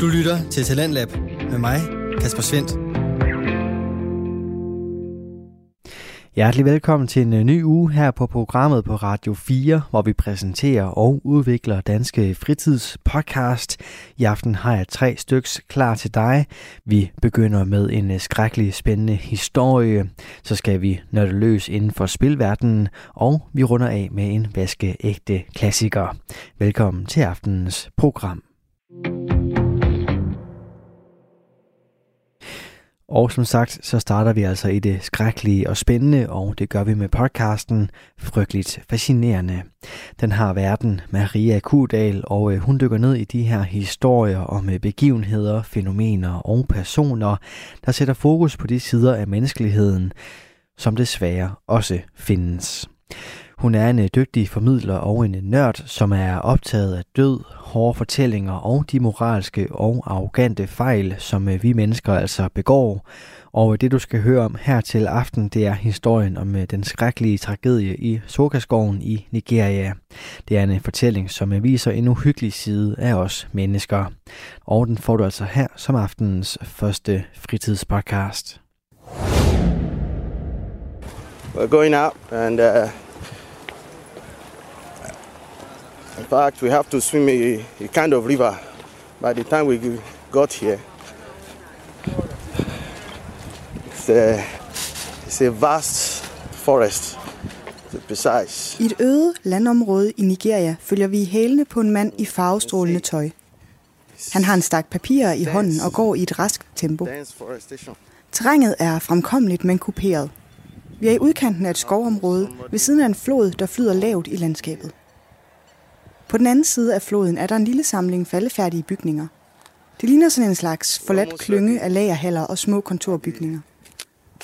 Du lytter til Talentlab med mig, Kasper Svendt. Hjertelig velkommen til en øh, ny uge her på programmet på Radio 4, hvor vi præsenterer og udvikler danske fritidspodcast. I aften har jeg tre styks klar til dig. Vi begynder med en øh, skrækkelig spændende historie. Så skal vi nørde løs inden for spilverdenen, og vi runder af med en vaskeægte klassiker. Velkommen til aftenens program. Og som sagt, så starter vi altså i det skrækkelige og spændende, og det gør vi med podcasten Frygteligt Fascinerende. Den har verden Maria Kudal, og øh, hun dykker ned i de her historier om øh, begivenheder, fænomener og personer, der sætter fokus på de sider af menneskeligheden, som desværre også findes. Hun er en øh, dygtig formidler og en øh, nørd, som er optaget af død, hårde fortællinger og de moralske og arrogante fejl, som øh, vi mennesker altså begår. Og det du skal høre om her til aften, det er historien om den skrækkelige tragedie i Sokaskoven i Nigeria. Det er en fortælling, som viser en uhyggelig side af os mennesker. Og den får du altså her som aftenens første fritidspodcast. We're going out and uh, In fact, we have to swim a, a kind of river by the time we got here. It's a, it's a vast forest, precise. I et øde landområde i Nigeria følger vi i hælene på en mand i farvestrålende tøj. Han har en stak papirer i hånden og går i et raskt tempo. Terrænet er fremkommeligt, men kuperet. Vi er i udkanten af et skovområde ved siden af en flod, der flyder lavt i landskabet. På den anden side af floden er der en lille samling faldefærdige bygninger. Det ligner sådan en slags forladt klynge af lagerhaller og små kontorbygninger.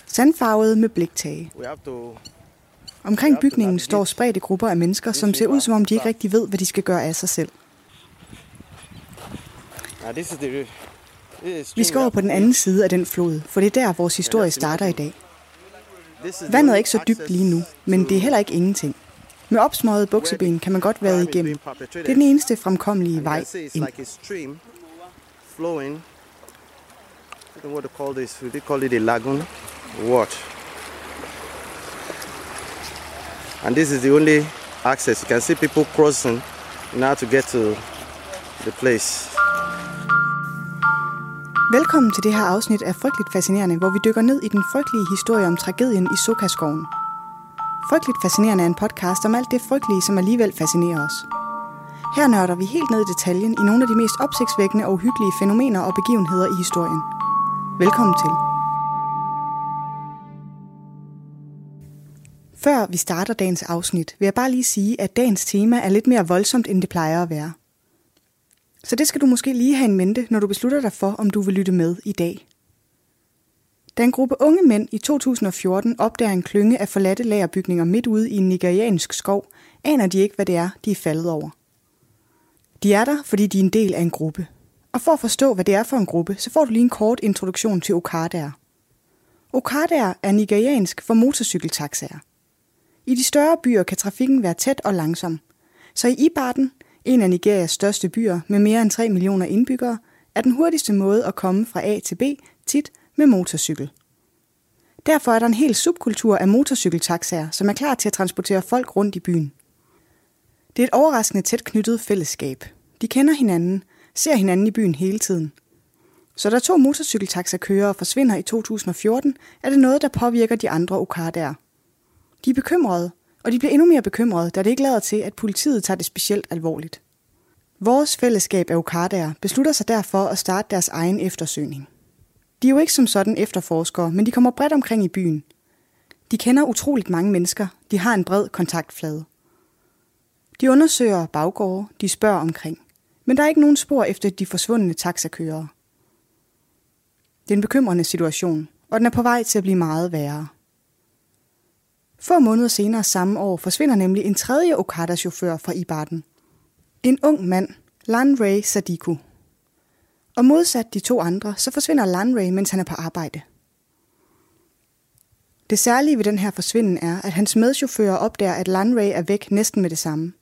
Sandfarvede med bliktage. Omkring bygningen står spredte grupper af mennesker, som ser ud som om de ikke rigtig ved, hvad de skal gøre af sig selv. Vi skal over på den anden side af den flod, for det er der, vores historie starter i dag. Vandet er ikke så dybt lige nu, men det er heller ikke ingenting. Med opsmøjet bukseben kan man godt vade igennem. Det er den eneste fremkommelige vej ind. Flowing. I don't know what to call this. They call it a lagoon. What? And this is the only access. You can see people crossing in order to get to the place. Velkommen til det her afsnit af Frygteligt Fascinerende, hvor vi dykker ned i den frygtelige historie om tragedien i Sokaskoven. Frygteligt Fascinerende er en podcast om alt det frygtelige, som alligevel fascinerer os. Her nørder vi helt ned i detaljen i nogle af de mest opsigtsvækkende og uhyggelige fænomener og begivenheder i historien. Velkommen til. Før vi starter dagens afsnit, vil jeg bare lige sige, at dagens tema er lidt mere voldsomt, end det plejer at være. Så det skal du måske lige have en mente, når du beslutter dig for, om du vil lytte med i dag. Da en gruppe unge mænd i 2014 opdager en klynge af forladte lagerbygninger midt ude i en nigeriansk skov, aner de ikke, hvad det er, de er faldet over. De er der, fordi de er en del af en gruppe. Og for at forstå, hvad det er for en gruppe, så får du lige en kort introduktion til Okadaer. Okadaer er nigeriansk for motorcykeltaxaer. I de større byer kan trafikken være tæt og langsom. Så i Ibadan, en af Nigerias største byer med mere end 3 millioner indbyggere, er den hurtigste måde at komme fra A til B tit med motorcykel. Derfor er der en hel subkultur af motorcykeltaxaer, som er klar til at transportere folk rundt i byen. Det er et overraskende tæt knyttet fællesskab. De kender hinanden, ser hinanden i byen hele tiden. Så da to motorcykeltaxakørere forsvinder i 2014, er det noget, der påvirker de andre Okadaer. De er bekymrede, og de bliver endnu mere bekymrede, da det ikke lader til, at politiet tager det specielt alvorligt. Vores fællesskab af Okadaer beslutter sig derfor at starte deres egen eftersøgning. De er jo ikke som sådan efterforskere, men de kommer bredt omkring i byen. De kender utroligt mange mennesker. De har en bred kontaktflade. De undersøger baggårde, de spørger omkring. Men der er ikke nogen spor efter de forsvundne taxakørere. Det er en bekymrende situation, og den er på vej til at blive meget værre. Få måneder senere samme år forsvinder nemlig en tredje Okada-chauffør fra Ibarden. En ung mand, Lan Ray Sadiku, og modsat de to andre, så forsvinder Landray, mens han er på arbejde. Det særlige ved den her forsvinden er, at hans medchauffører opdager, at Landray er væk næsten med det samme.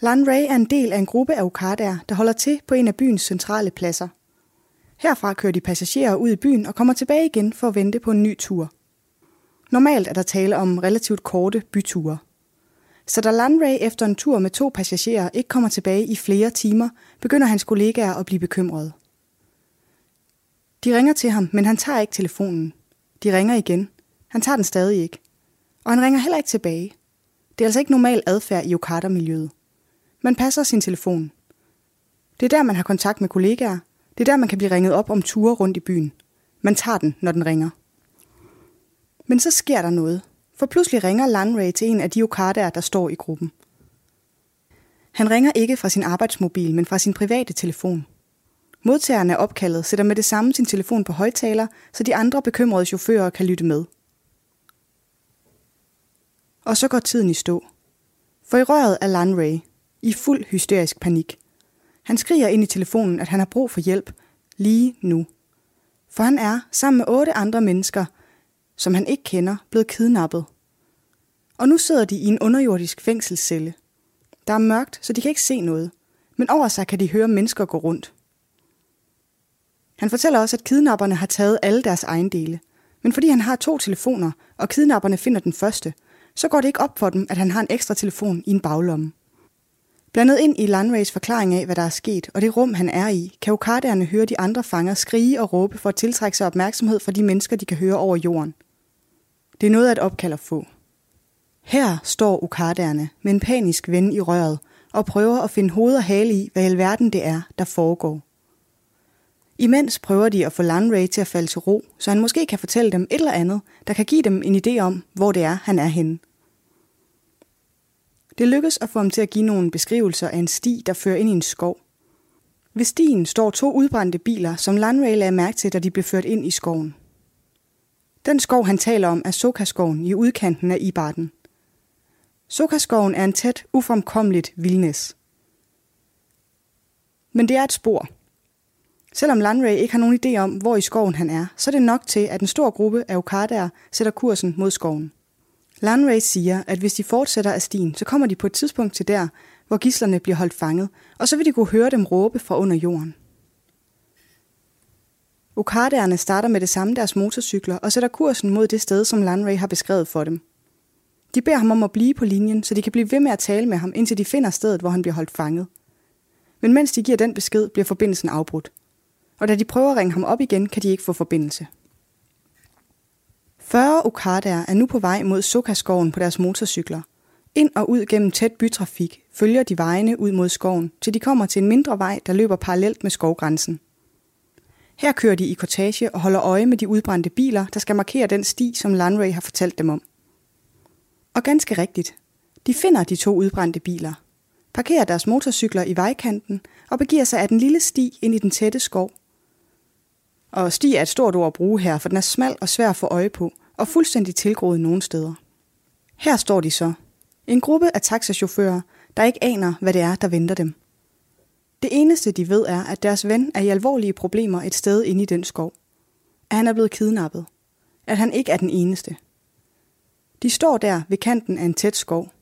Landray er en del af en gruppe af okadaer, der holder til på en af byens centrale pladser. Herfra kører de passagerer ud i byen og kommer tilbage igen for at vente på en ny tur. Normalt er der tale om relativt korte byture. Så da Landray efter en tur med to passagerer ikke kommer tilbage i flere timer, begynder hans kollegaer at blive bekymrede. De ringer til ham, men han tager ikke telefonen. De ringer igen. Han tager den stadig ikke. Og han ringer heller ikke tilbage. Det er altså ikke normal adfærd i Okada-miljøet. Man passer sin telefon. Det er der, man har kontakt med kollegaer. Det er der, man kan blive ringet op om ture rundt i byen. Man tager den, når den ringer. Men så sker der noget, for pludselig ringer Landray til en af de Okadaer, der står i gruppen. Han ringer ikke fra sin arbejdsmobil, men fra sin private telefon. Modtageren af opkaldet sætter med det samme sin telefon på højtaler, så de andre bekymrede chauffører kan lytte med. Og så går tiden i stå. For i røret er Landray, i fuld hysterisk panik. Han skriger ind i telefonen, at han har brug for hjælp lige nu. For han er, sammen med otte andre mennesker, som han ikke kender, blevet kidnappet. Og nu sidder de i en underjordisk fængselscelle. Der er mørkt, så de kan ikke se noget, men over sig kan de høre mennesker gå rundt. Han fortæller også, at kidnapperne har taget alle deres ejendele. Men fordi han har to telefoner, og kidnapperne finder den første, så går det ikke op for dem, at han har en ekstra telefon i en baglomme. Blandet ind i Landrays forklaring af, hvad der er sket, og det rum, han er i, kan okarderne høre de andre fanger skrige og råbe for at tiltrække sig opmærksomhed fra de mennesker, de kan høre over jorden. Det er noget af et opkald at få. Her står ukarderne med en panisk ven i røret og prøver at finde hoved og hale i, hvad i alverden det er, der foregår. Imens prøver de at få Landray til at falde til ro, så han måske kan fortælle dem et eller andet, der kan give dem en idé om, hvor det er, han er henne. Det lykkes at få ham til at give nogle beskrivelser af en sti, der fører ind i en skov. Ved stien står to udbrændte biler, som Landray lagde mærke til, da de blev ført ind i skoven. Den skov, han taler om, er Sokaskoven i udkanten af Ibarden. Sokaskoven er en tæt, ufremkommeligt vildnæs. Men det er et spor. Selvom Landray ikke har nogen idé om, hvor i skoven han er, så er det nok til, at en stor gruppe af okadaer sætter kursen mod skoven. Landray siger, at hvis de fortsætter af stien, så kommer de på et tidspunkt til der, hvor gislerne bliver holdt fanget, og så vil de kunne høre dem råbe fra under jorden. Okadaerne starter med det samme deres motorcykler og sætter kursen mod det sted, som Landray har beskrevet for dem. De beder ham om at blive på linjen, så de kan blive ved med at tale med ham, indtil de finder stedet, hvor han bliver holdt fanget. Men mens de giver den besked, bliver forbindelsen afbrudt. Og da de prøver at ringe ham op igen, kan de ikke få forbindelse. 40 okadaer er nu på vej mod Sokaskoven på deres motorcykler. Ind og ud gennem tæt bytrafik følger de vejene ud mod skoven, til de kommer til en mindre vej, der løber parallelt med skovgrænsen. Her kører de i kortage og holder øje med de udbrændte biler, der skal markere den sti, som Landray har fortalt dem om. Og ganske rigtigt. De finder de to udbrændte biler, parkerer deres motorcykler i vejkanten og begiver sig af den lille sti ind i den tætte skov. Og sti er et stort ord at bruge her, for den er smal og svær at få øje på, og fuldstændig tilgroet nogle steder. Her står de så. En gruppe af taxachauffører, der ikke aner, hvad det er, der venter dem. Det eneste, de ved, er, at deres ven er i alvorlige problemer et sted inde i den skov. At han er blevet kidnappet. At han ikke er den eneste. De står der ved kanten af en tæt skov.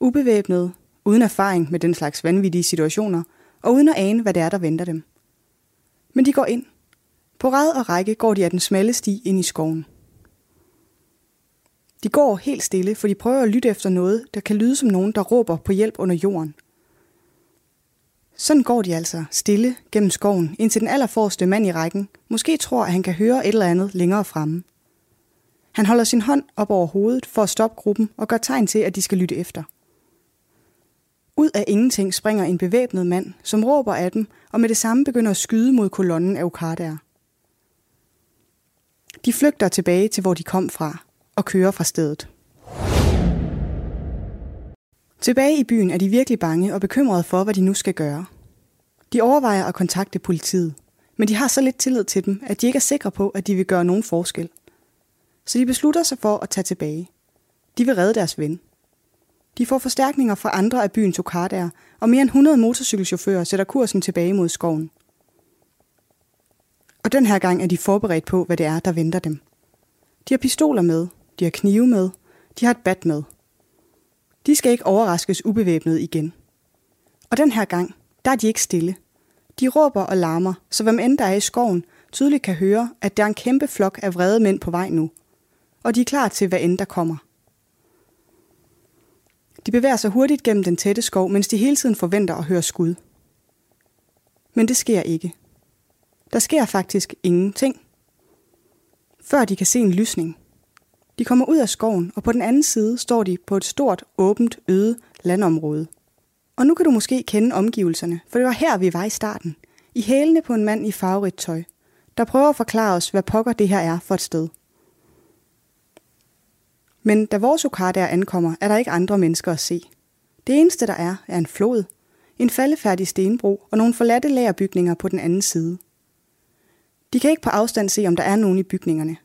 Ubevæbnede, uden erfaring med den slags vanvittige situationer, og uden at ane, hvad det er, der venter dem. Men de går ind. På ræd og række går de af den smalle sti ind i skoven. De går helt stille, for de prøver at lytte efter noget, der kan lyde som nogen, der råber på hjælp under jorden. Sådan går de altså stille gennem skoven, indtil den allerforreste mand i rækken måske tror, at han kan høre et eller andet længere fremme. Han holder sin hånd op over hovedet for at stoppe gruppen og gør tegn til, at de skal lytte efter. Ud af ingenting springer en bevæbnet mand, som råber af dem, og med det samme begynder at skyde mod kolonnen af okadaer. De flygter tilbage til, hvor de kom fra, og kører fra stedet. Tilbage i byen er de virkelig bange og bekymrede for, hvad de nu skal gøre. De overvejer at kontakte politiet, men de har så lidt tillid til dem, at de ikke er sikre på, at de vil gøre nogen forskel. Så de beslutter sig for at tage tilbage. De vil redde deres ven. De får forstærkninger fra andre af byens okadaer, og mere end 100 motorcykelchauffører sætter kursen tilbage mod skoven. Og den her gang er de forberedt på, hvad det er, der venter dem. De har pistoler med, de har knive med, de har et bat med. De skal ikke overraskes ubevæbnet igen. Og den her gang, der er de ikke stille. De råber og larmer, så hvem end der er i skoven, tydeligt kan høre, at der er en kæmpe flok af vrede mænd på vej nu. Og de er klar til, hvad end der kommer. De bevæger sig hurtigt gennem den tætte skov, mens de hele tiden forventer at høre skud. Men det sker ikke. Der sker faktisk ingenting. Før de kan se en lysning. De kommer ud af skoven, og på den anden side står de på et stort, åbent, øde landområde. Og nu kan du måske kende omgivelserne, for det var her, vi var i starten. I hælene på en mand i farverigt tøj, der prøver at forklare os, hvad pokker det her er for et sted. Men da vores der ankommer, er der ikke andre mennesker at se. Det eneste, der er, er en flod, en faldefærdig stenbro og nogle forladte lagerbygninger på den anden side. De kan ikke på afstand se, om der er nogen i bygningerne,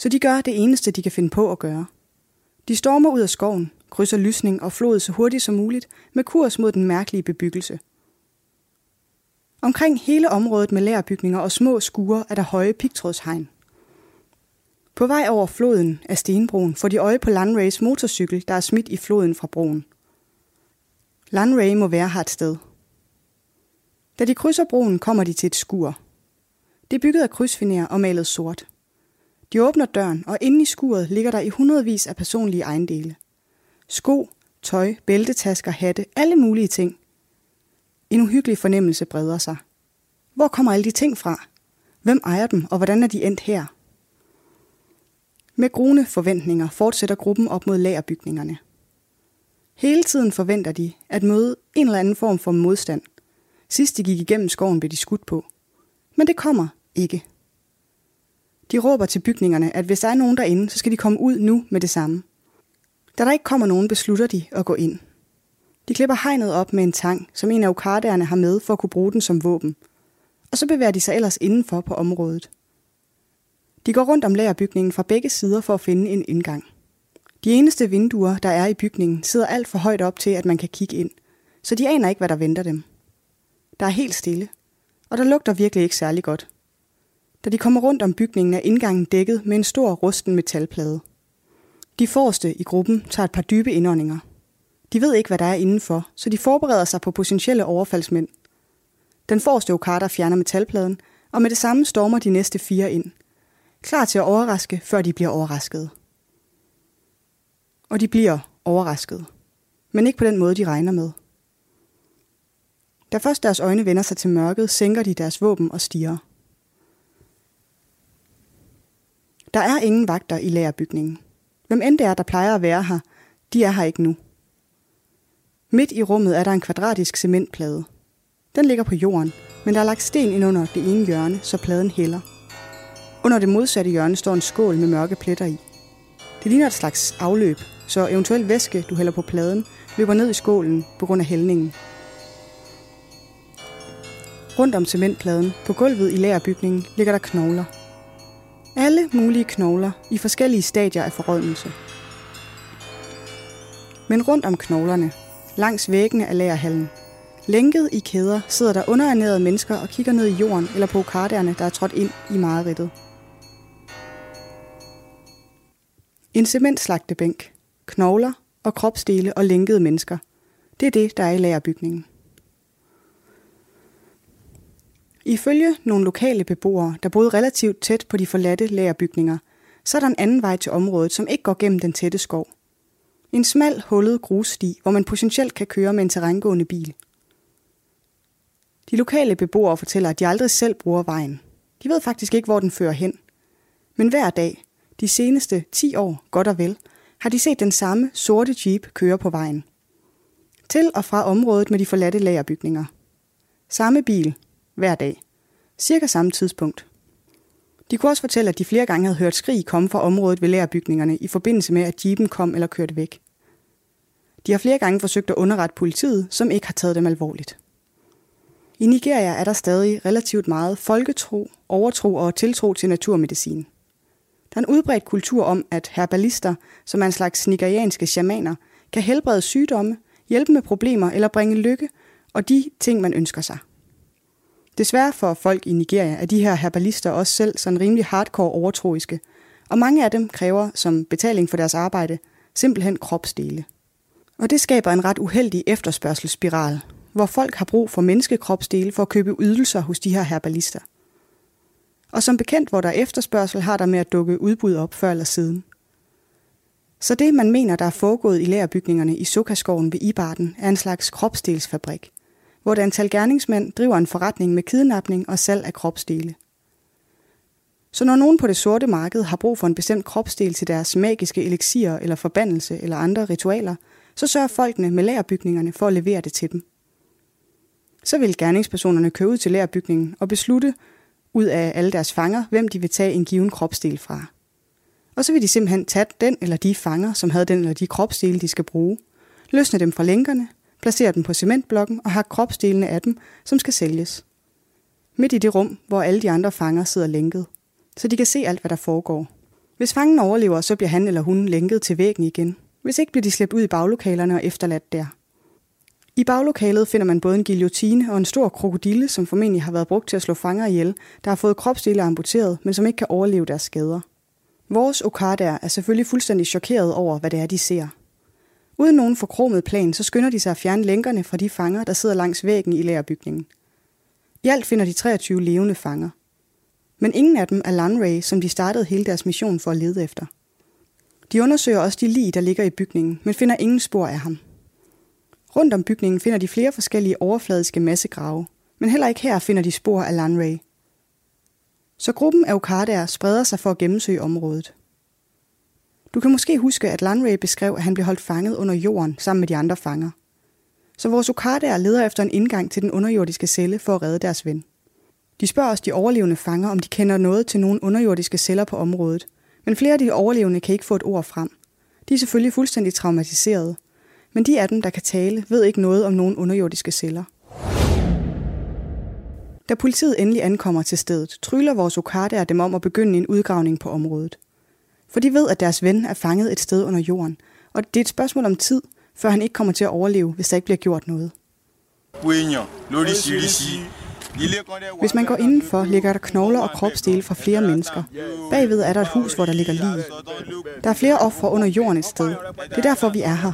så de gør det eneste, de kan finde på at gøre. De stormer ud af skoven, krydser lysning og flod så hurtigt som muligt med kurs mod den mærkelige bebyggelse. Omkring hele området med lærbygninger og små skure er der høje pigtrådshegn. På vej over floden af Stenbroen får de øje på Landrays motorcykel, der er smidt i floden fra broen. Landray må være her et sted. Da de krydser broen, kommer de til et skur. Det er bygget af krydsfiner og malet sort. De åbner døren, og inde i skuret ligger der i hundredvis af personlige ejendele. Sko, tøj, bæltetasker, hatte, alle mulige ting. En uhyggelig fornemmelse breder sig. Hvor kommer alle de ting fra? Hvem ejer dem, og hvordan er de endt her? Med grune forventninger fortsætter gruppen op mod lagerbygningerne. Hele tiden forventer de at møde en eller anden form for modstand. Sidst de gik igennem skoven, blev de skudt på. Men det kommer ikke. De råber til bygningerne, at hvis der er nogen derinde, så skal de komme ud nu med det samme. Da der ikke kommer nogen, beslutter de at gå ind. De klipper hegnet op med en tang, som en af ukarderne har med for at kunne bruge den som våben. Og så bevæger de sig ellers indenfor på området. De går rundt om lagerbygningen fra begge sider for at finde en indgang. De eneste vinduer, der er i bygningen, sidder alt for højt op til, at man kan kigge ind, så de aner ikke, hvad der venter dem. Der er helt stille, og der lugter virkelig ikke særlig godt. Da de kommer rundt om bygningen, er indgangen dækket med en stor rusten metalplade. De forreste i gruppen tager et par dybe indåndinger. De ved ikke, hvad der er indenfor, så de forbereder sig på potentielle overfaldsmænd. Den forreste Okada fjerner metalpladen, og med det samme stormer de næste fire ind. Klar til at overraske, før de bliver overrasket. Og de bliver overrasket. Men ikke på den måde, de regner med. Da først deres øjne vender sig til mørket, sænker de deres våben og stiger. Der er ingen vagter i lagerbygningen. Hvem end det er, der plejer at være her, de er her ikke nu. Midt i rummet er der en kvadratisk cementplade. Den ligger på jorden, men der er lagt sten ind under det ene hjørne, så pladen hælder. Under det modsatte hjørne står en skål med mørke pletter i. Det ligner et slags afløb, så eventuel væske, du hælder på pladen, løber ned i skålen på grund af hældningen. Rundt om cementpladen, på gulvet i lagerbygningen, ligger der knogler. Alle mulige knogler i forskellige stadier af forrådnelse. Men rundt om knoglerne, langs væggene af lagerhallen, lænket i kæder, sidder der underernærede mennesker og kigger ned i jorden eller på karderne, der er trådt ind i mareridtet. En cementslagtebænk, knogler og kropsdele og lænkede mennesker. Det er det, der er i lagerbygningen. Ifølge nogle lokale beboere, der boede relativt tæt på de forladte lagerbygninger, så er der en anden vej til området, som ikke går gennem den tætte skov. En smal, hullet grussti, hvor man potentielt kan køre med en terrængående bil. De lokale beboere fortæller, at de aldrig selv bruger vejen. De ved faktisk ikke, hvor den fører hen. Men hver dag, de seneste 10 år, godt og vel, har de set den samme sorte jeep køre på vejen. Til og fra området med de forladte lagerbygninger. Samme bil, hver dag. Cirka samme tidspunkt. De kunne også fortælle, at de flere gange havde hørt skrig komme fra området ved lærerbygningerne i forbindelse med, at jeepen kom eller kørte væk. De har flere gange forsøgt at underrette politiet, som ikke har taget dem alvorligt. I Nigeria er der stadig relativt meget folketro, overtro og tiltro til naturmedicin. Der er en udbredt kultur om, at herbalister, som er en slags nigerianske shamaner, kan helbrede sygdomme, hjælpe med problemer eller bringe lykke og de ting, man ønsker sig. Desværre for folk i Nigeria er de her herbalister også selv sådan rimelig hardcore overtroiske, og mange af dem kræver som betaling for deres arbejde simpelthen kropsdele. Og det skaber en ret uheldig efterspørgselsspiral, hvor folk har brug for menneskekropsdele for at købe ydelser hos de her herbalister. Og som bekendt, hvor der er efterspørgsel, har der med at dukke udbud op før eller siden. Så det, man mener, der er foregået i lærerbygningerne i Sukkaskoven ved Ibarden, er en slags kropsdelsfabrik, hvor et antal gerningsmænd driver en forretning med kidnapning og salg af kropsdele. Så når nogen på det sorte marked har brug for en bestemt kropsdel til deres magiske elixier eller forbandelse eller andre ritualer, så sørger folkene med lagerbygningerne for at levere det til dem. Så vil gerningspersonerne køre ud til lagerbygningen og beslutte ud af alle deres fanger, hvem de vil tage en given kropsdel fra. Og så vil de simpelthen tage den eller de fanger, som havde den eller de kropsdele, de skal bruge, løsne dem fra lænkerne, placerer dem på cementblokken og har kropsdelene af dem, som skal sælges. Midt i det rum, hvor alle de andre fanger sidder lænket, så de kan se alt, hvad der foregår. Hvis fangen overlever, så bliver han eller hun lænket til væggen igen. Hvis ikke bliver de slæbt ud i baglokalerne og efterladt der. I baglokalet finder man både en guillotine og en stor krokodille, som formentlig har været brugt til at slå fanger ihjel, der har fået kropsdele amputeret, men som ikke kan overleve deres skader. Vores Okadaer er selvfølgelig fuldstændig chokeret over, hvad det er, de ser. Uden nogen forkromet plan, så skynder de sig at fjerne lænkerne fra de fanger, der sidder langs væggen i lærerbygningen. I alt finder de 23 levende fanger. Men ingen af dem er Lanray, som de startede hele deres mission for at lede efter. De undersøger også de lig, der ligger i bygningen, men finder ingen spor af ham. Rundt om bygningen finder de flere forskellige overfladiske massegrave, men heller ikke her finder de spor af Lanray. Så gruppen af Okadaer spreder sig for at gennemsøge området. Du kan måske huske, at Landray beskrev, at han blev holdt fanget under jorden sammen med de andre fanger. Så vores Okadaer leder efter en indgang til den underjordiske celle for at redde deres ven. De spørger også de overlevende fanger, om de kender noget til nogle underjordiske celler på området, men flere af de overlevende kan ikke få et ord frem. De er selvfølgelig fuldstændig traumatiseret, men de af dem, der kan tale, ved ikke noget om nogen underjordiske celler. Da politiet endelig ankommer til stedet, tryller vores Okadaer dem om at begynde en udgravning på området. For de ved, at deres ven er fanget et sted under jorden, og det er et spørgsmål om tid, før han ikke kommer til at overleve, hvis der ikke bliver gjort noget. Hvis man går indenfor, ligger der knogler og kropsdele fra flere mennesker. Bagved er der et hus, hvor der ligger lige. Der er flere ofre under jorden et sted. Det er derfor, vi er her.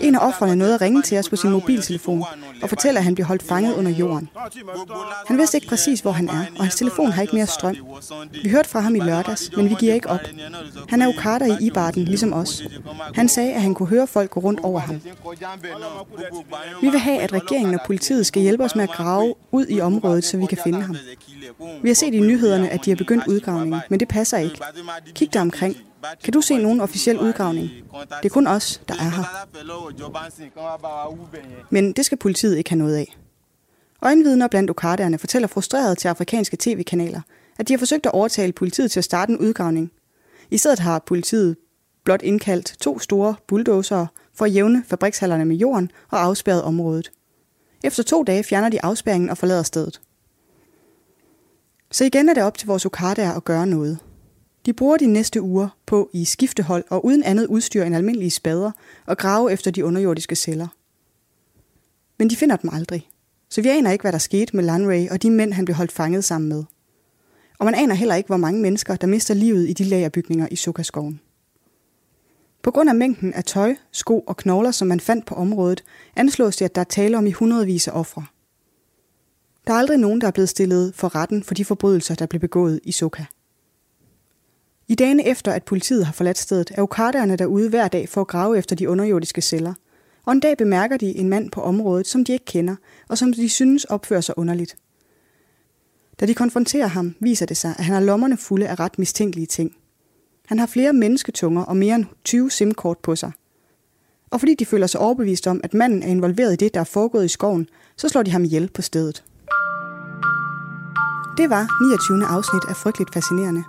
En af offrene nåede at ringe til os på sin mobiltelefon og fortæller, at han bliver holdt fanget under jorden. Han vidste ikke præcis, hvor han er, og hans telefon har ikke mere strøm. Vi hørte fra ham i lørdags, men vi giver ikke op. Han er ukarter i Ibarden, ligesom os. Han sagde, at han kunne høre folk gå rundt over ham. Vi vil have, at regeringen og politiet skal hjælpe os med at grave ud i området, så vi kan finde ham. Vi har set i nyhederne, at de har begyndt udgravningen, men det passer ikke. Kig dig omkring. Kan du se nogen officiel udgravning? Det er kun os, der er her. Men det skal politiet ikke have noget af. Øjenvidner blandt okadaerne fortæller frustreret til afrikanske tv-kanaler, at de har forsøgt at overtale politiet til at starte en udgravning. I stedet har politiet blot indkaldt to store bulldozere for at jævne fabrikshallerne med jorden og afspærret området. Efter to dage fjerner de afspærringen og forlader stedet. Så igen er det op til vores okadaer at gøre noget. De bruger de næste uger på i skiftehold og uden andet udstyr end almindelige spader og grave efter de underjordiske celler. Men de finder dem aldrig. Så vi aner ikke, hvad der skete med Lanray og de mænd, han blev holdt fanget sammen med. Og man aner heller ikke, hvor mange mennesker, der mister livet i de lagerbygninger i Sukkerskoven. På grund af mængden af tøj, sko og knogler, som man fandt på området, anslås det, at der er tale om i hundredvis af ofre. Der er aldrig nogen, der er blevet stillet for retten for de forbrydelser, der blev begået i Soka. I dagene efter, at politiet har forladt stedet, er okadaerne derude hver dag for at grave efter de underjordiske celler. Og en dag bemærker de en mand på området, som de ikke kender, og som de synes opfører sig underligt. Da de konfronterer ham, viser det sig, at han har lommerne fulde af ret mistænkelige ting. Han har flere mennesketunger og mere end 20 SIM-kort på sig. Og fordi de føler sig overbevist om, at manden er involveret i det, der er foregået i skoven, så slår de ham ihjel på stedet. Det var 29. afsnit af Frygteligt Fascinerende.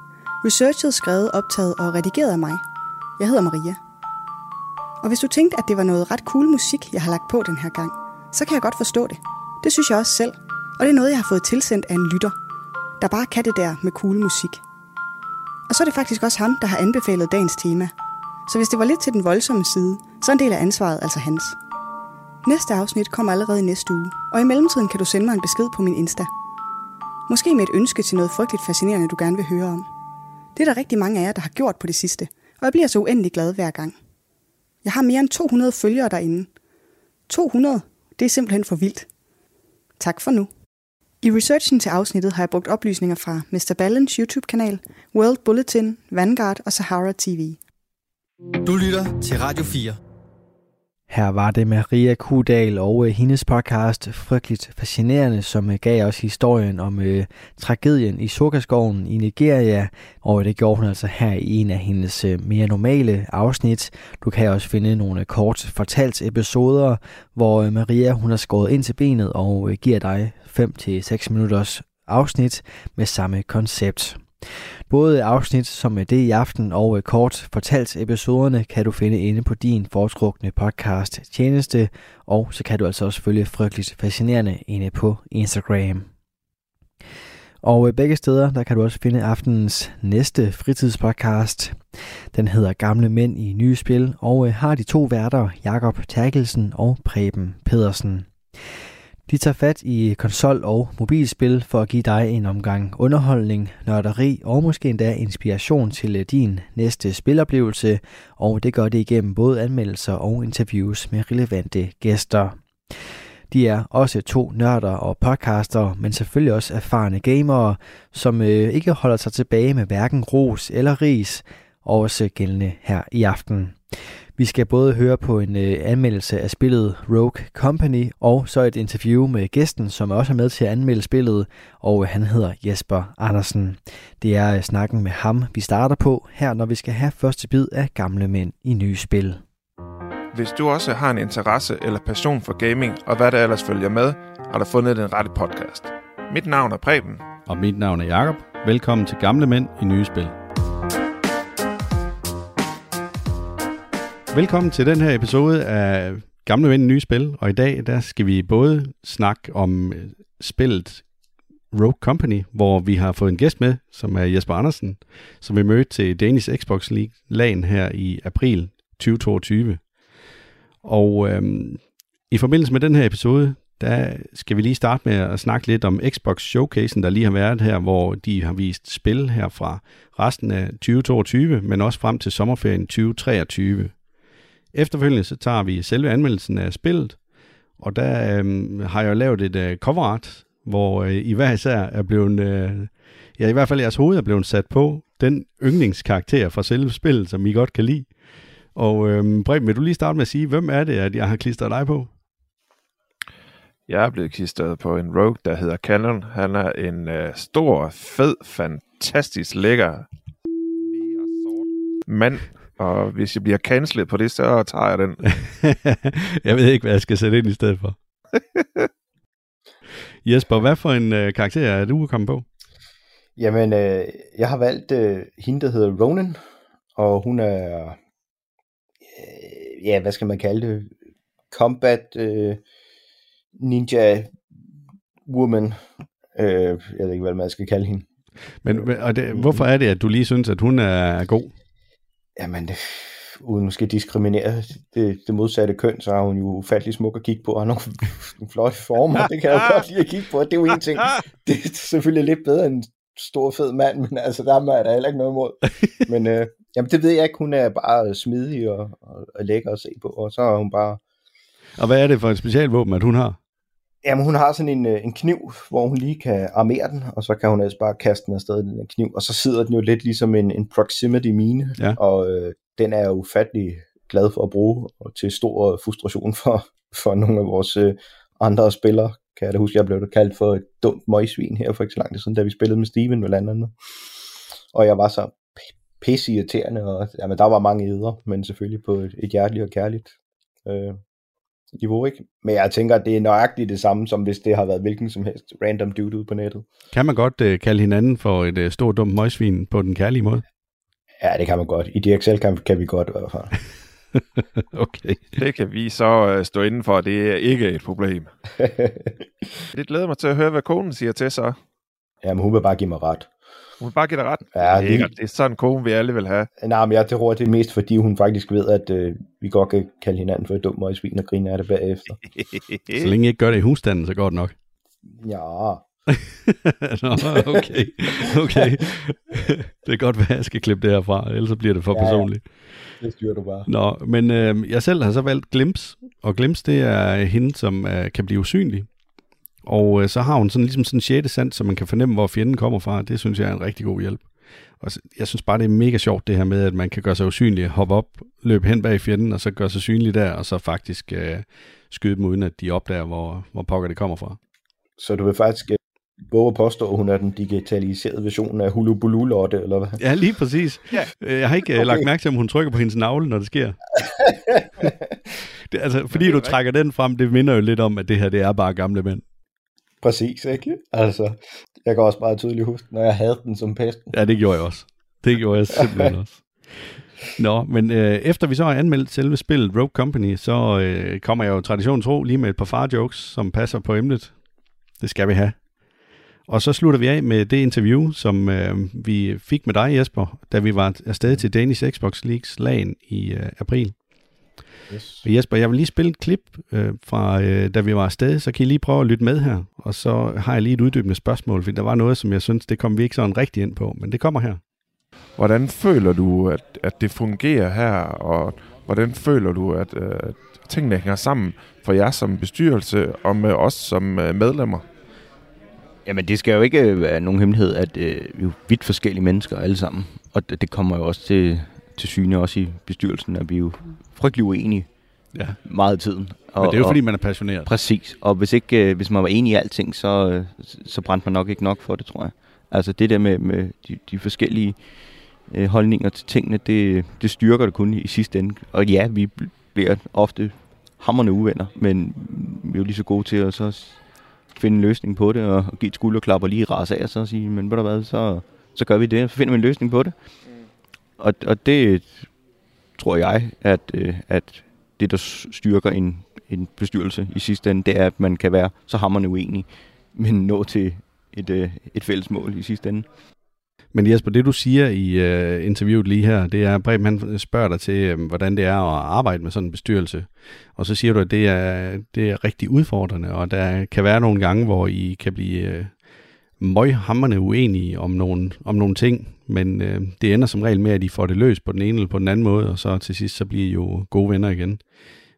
Researchet, skrevet, optaget og redigeret af mig. Jeg hedder Maria. Og hvis du tænkte, at det var noget ret cool musik, jeg har lagt på den her gang, så kan jeg godt forstå det. Det synes jeg også selv. Og det er noget, jeg har fået tilsendt af en lytter, der bare kan det der med cool musik. Og så er det faktisk også ham, der har anbefalet dagens tema. Så hvis det var lidt til den voldsomme side, så er en del af ansvaret altså hans. Næste afsnit kommer allerede i næste uge, og i mellemtiden kan du sende mig en besked på min Insta – Måske med et ønske til noget frygteligt fascinerende, du gerne vil høre om. Det er der rigtig mange af jer, der har gjort på det sidste, og jeg bliver så uendelig glad hver gang. Jeg har mere end 200 følgere derinde. 200, Det er simpelthen for vildt. Tak for nu. I researchen til afsnittet har jeg brugt oplysninger fra Mr. Ballens YouTube-kanal, World Bulletin, Vanguard og Sahara TV. Du lytter til Radio 4. Her var det Maria Kudal og øh, hendes podcast Frygteligt Fascinerende, som øh, gav os historien om øh, tragedien i Sukkerskoven i Nigeria, og det gjorde hun altså her i en af hendes øh, mere normale afsnit. Du kan også finde nogle øh, kort fortalt episoder, hvor øh, Maria hun har skåret ind til benet og øh, giver dig 5-6 minutters afsnit med samme koncept. Både afsnit som det i aften og øh, kort fortalt episoderne kan du finde inde på din foretrukne podcast tjeneste, og så kan du altså også følge frygteligt fascinerende inde på Instagram. Og øh, begge steder, der kan du også finde aftenens næste fritidspodcast. Den hedder Gamle Mænd i Nye Spil, og øh, har de to værter, Jakob Terkelsen og Preben Pedersen. De tager fat i konsol- og mobilspil for at give dig en omgang underholdning, nørderi og måske endda inspiration til øh, din næste spiloplevelse, og det gør det igennem både anmeldelser og interviews med relevante gæster. De er også to nørder og podcaster, men selvfølgelig også erfarne gamere, som øh, ikke holder sig tilbage med hverken ros eller ris, og også gældende her i aften. Vi skal både høre på en øh, anmeldelse af spillet Rogue Company, og så et interview med gæsten, som også er med til at anmelde spillet, og han hedder Jesper Andersen. Det er øh, snakken med ham, vi starter på her, når vi skal have første bid af gamle mænd i nye spil. Hvis du også har en interesse eller passion for gaming, og hvad der ellers følger med, har du fundet den rette podcast. Mit navn er Preben. Og mit navn er Jakob. Velkommen til Gamle Mænd i Nye Spil. Velkommen til den her episode af Gamle Mænd Nye Spil, og i dag der skal vi både snakke om øh, spillet Rogue Company, hvor vi har fået en gæst med, som er Jesper Andersen, som vi mødte til Danish Xbox League lagen her i april 2022. Og øhm, i forbindelse med den her episode, der skal vi lige starte med at snakke lidt om Xbox Showcasen, der lige har været her, hvor de har vist spil her fra resten af 2022, men også frem til sommerferien 2023. Efterfølgende så tager vi selve anmeldelsen af spillet, og der øh, har jeg lavet et øh, cover art, hvor øh, I hver især er blevet, øh, ja i hvert fald jeres hoved er blevet sat på den yndlingskarakter fra selve spillet, som I godt kan lide. Og øh, Brem, vil du lige starte med at sige, hvem er det, at jeg har klistret dig på? Jeg er blevet klistret på en rogue, der hedder Cannon. Han er en øh, stor, fed, fantastisk lækker mand, og hvis jeg bliver cancelet på det, så tager jeg den. jeg ved ikke, hvad jeg skal sætte ind i stedet for. Jesper, hvad for en øh, karakter er du kommet på? Jamen, øh, jeg har valgt øh, hende, der hedder Ronan, og hun er, øh, ja, hvad skal man kalde det, combat øh, ninja woman, øh, jeg ved ikke, hvad man skal kalde hende. Men og det, hvorfor er det, at du lige synes, at hun er god? Jamen, det, uden måske diskriminere det, det modsatte køn, så er hun jo ufattelig smuk at kigge på, og har nogle, nogle flotte former, det kan jeg jo godt lide at kigge på, det er jo en ting, det er selvfølgelig lidt bedre end en stor fed mand, men altså der er der heller ikke noget imod. Men øh, jamen, det ved jeg ikke, hun er bare smidig og, og, og lækker at se på, og så er hun bare... Og hvad er det for et specialvåben, at hun har? Jamen, hun har sådan en, øh, en kniv, hvor hun lige kan armere den, og så kan hun altså bare kaste den afsted, den kniv, og så sidder den jo lidt ligesom en, en proximity mine, ja. og øh, den er jeg ufattelig glad for at bruge, og til stor frustration for, for nogle af vores øh, andre spillere. Kan jeg da huske, jeg blev kaldt for et dumt møgsvin her for ikke så lang tid siden, da vi spillede med Steven med andet. Og jeg var så pisse irriterende, og jamen, der var mange æder, men selvfølgelig på et, et hjerteligt og kærligt øh, niveau, ikke? Men jeg tænker, at det er nøjagtigt det samme, som hvis det har været hvilken som helst random dude ude på nettet. Kan man godt uh, kalde hinanden for et uh, stort dumt møgsvin på den kærlige måde? Ja, det kan man godt. I DXL kan, kan vi godt i hvert fald. okay. Det kan vi så uh, stå inden for, det er ikke et problem. det glæder mig til at høre, hvad konen siger til så. Jamen, hun vil bare give mig ret. Hun vil bare give dig ret. Ja, det, er, det er sådan en kone, vi alle vil have. Nej, men jeg tror, det er mest fordi, hun faktisk ved, at øh, vi godt kan kalde hinanden for et dumt og svin og grine af det bagefter. så længe I ikke gør det i husstanden, så går det nok. Ja. Nå, okay. okay. det er godt være, at jeg skal klippe det herfra, ellers bliver det for ja, personligt. Det styrer du bare. Nå, men øh, jeg selv har så valgt Glims, og Glims det er hende, som øh, kan blive usynlig. Og øh, så har hun sådan ligesom sådan en sjette sand, så man kan fornemme, hvor fjenden kommer fra. Det synes jeg er en rigtig god hjælp. Og jeg synes bare, det er mega sjovt det her med, at man kan gøre sig usynlig, hoppe op, løbe hen bag fjenden, og så gøre sig synlig der, og så faktisk øh, skyde dem, uden at de opdager, hvor, hvor pokker det kommer fra. Så du vil faktisk øh, våge at påstå, at hun er den digitaliserede version af Hulu Lotte, eller hvad? Ja, lige præcis. Ja. Øh, jeg har ikke øh, okay. lagt mærke til, om hun trykker på hendes navle, når det sker. det, altså, fordi du trækker den frem, det minder jo lidt om, at det her det er bare gamle mænd. Præcis, ikke? Altså, jeg kan også meget tydeligt huske, når jeg havde den som pesten. Ja, det gjorde jeg også. Det gjorde jeg simpelthen også. Nå, men øh, efter vi så har anmeldt selve spillet Rogue Company, så øh, kommer jeg jo tradition tro lige med et par far-jokes, som passer på emnet. Det skal vi have. Og så slutter vi af med det interview, som øh, vi fik med dig, Jesper, da vi var afsted til Danish Xbox Leagues lagen i øh, april. Yes. Jesper, jeg vil lige spille et klip øh, fra, øh, da vi var afsted, så kan I lige prøve at lytte med her. Og så har jeg lige et uddybende spørgsmål, for der var noget, som jeg synes, det kom vi ikke sådan rigtig ind på, men det kommer her. Hvordan føler du, at, at det fungerer her, og hvordan føler du, at øh, tingene hænger sammen for jer som bestyrelse og med os som øh, medlemmer? Jamen, det skal jo ikke være nogen hemmelighed, at øh, vi er jo vidt forskellige mennesker alle sammen. Og det, det kommer jo også til, til syne også i bestyrelsen, at vi er jo frygtelig uenige ja. meget af tiden. Og, Men det er jo fordi, man er passioneret. Præcis. Og hvis, ikke, øh, hvis man var enig i alting, så, øh, så brændte man nok ikke nok for det, tror jeg. Altså det der med, med de, de forskellige øh, holdninger til tingene, det, det styrker det kun i, sidste ende. Og ja, vi bliver ofte hammerne uvenner, men vi er jo lige så gode til at så finde en løsning på det, og, og give et skulderklap og lige rase af, og så sige, men ved du hvad, så, så gør vi det, så finder vi en løsning på det. Mm. Og, og det tror jeg, at, øh, at det, der styrker en, en bestyrelse i sidste ende, det er, at man kan være så hammerne uenig, men nå til et, øh, et fælles mål i sidste ende. Men Jesper, det du siger i øh, interviewet lige her, det er, Preben han spørger dig til, øh, hvordan det er at arbejde med sådan en bestyrelse. Og så siger du, at det er, det er rigtig udfordrende, og der kan være nogle gange, hvor I kan blive øh, møghammerne uenige om nogle, om nogle ting, men øh, det ender som regel med, at de får det løst på den ene eller på den anden måde, og så til sidst så bliver I jo gode venner igen.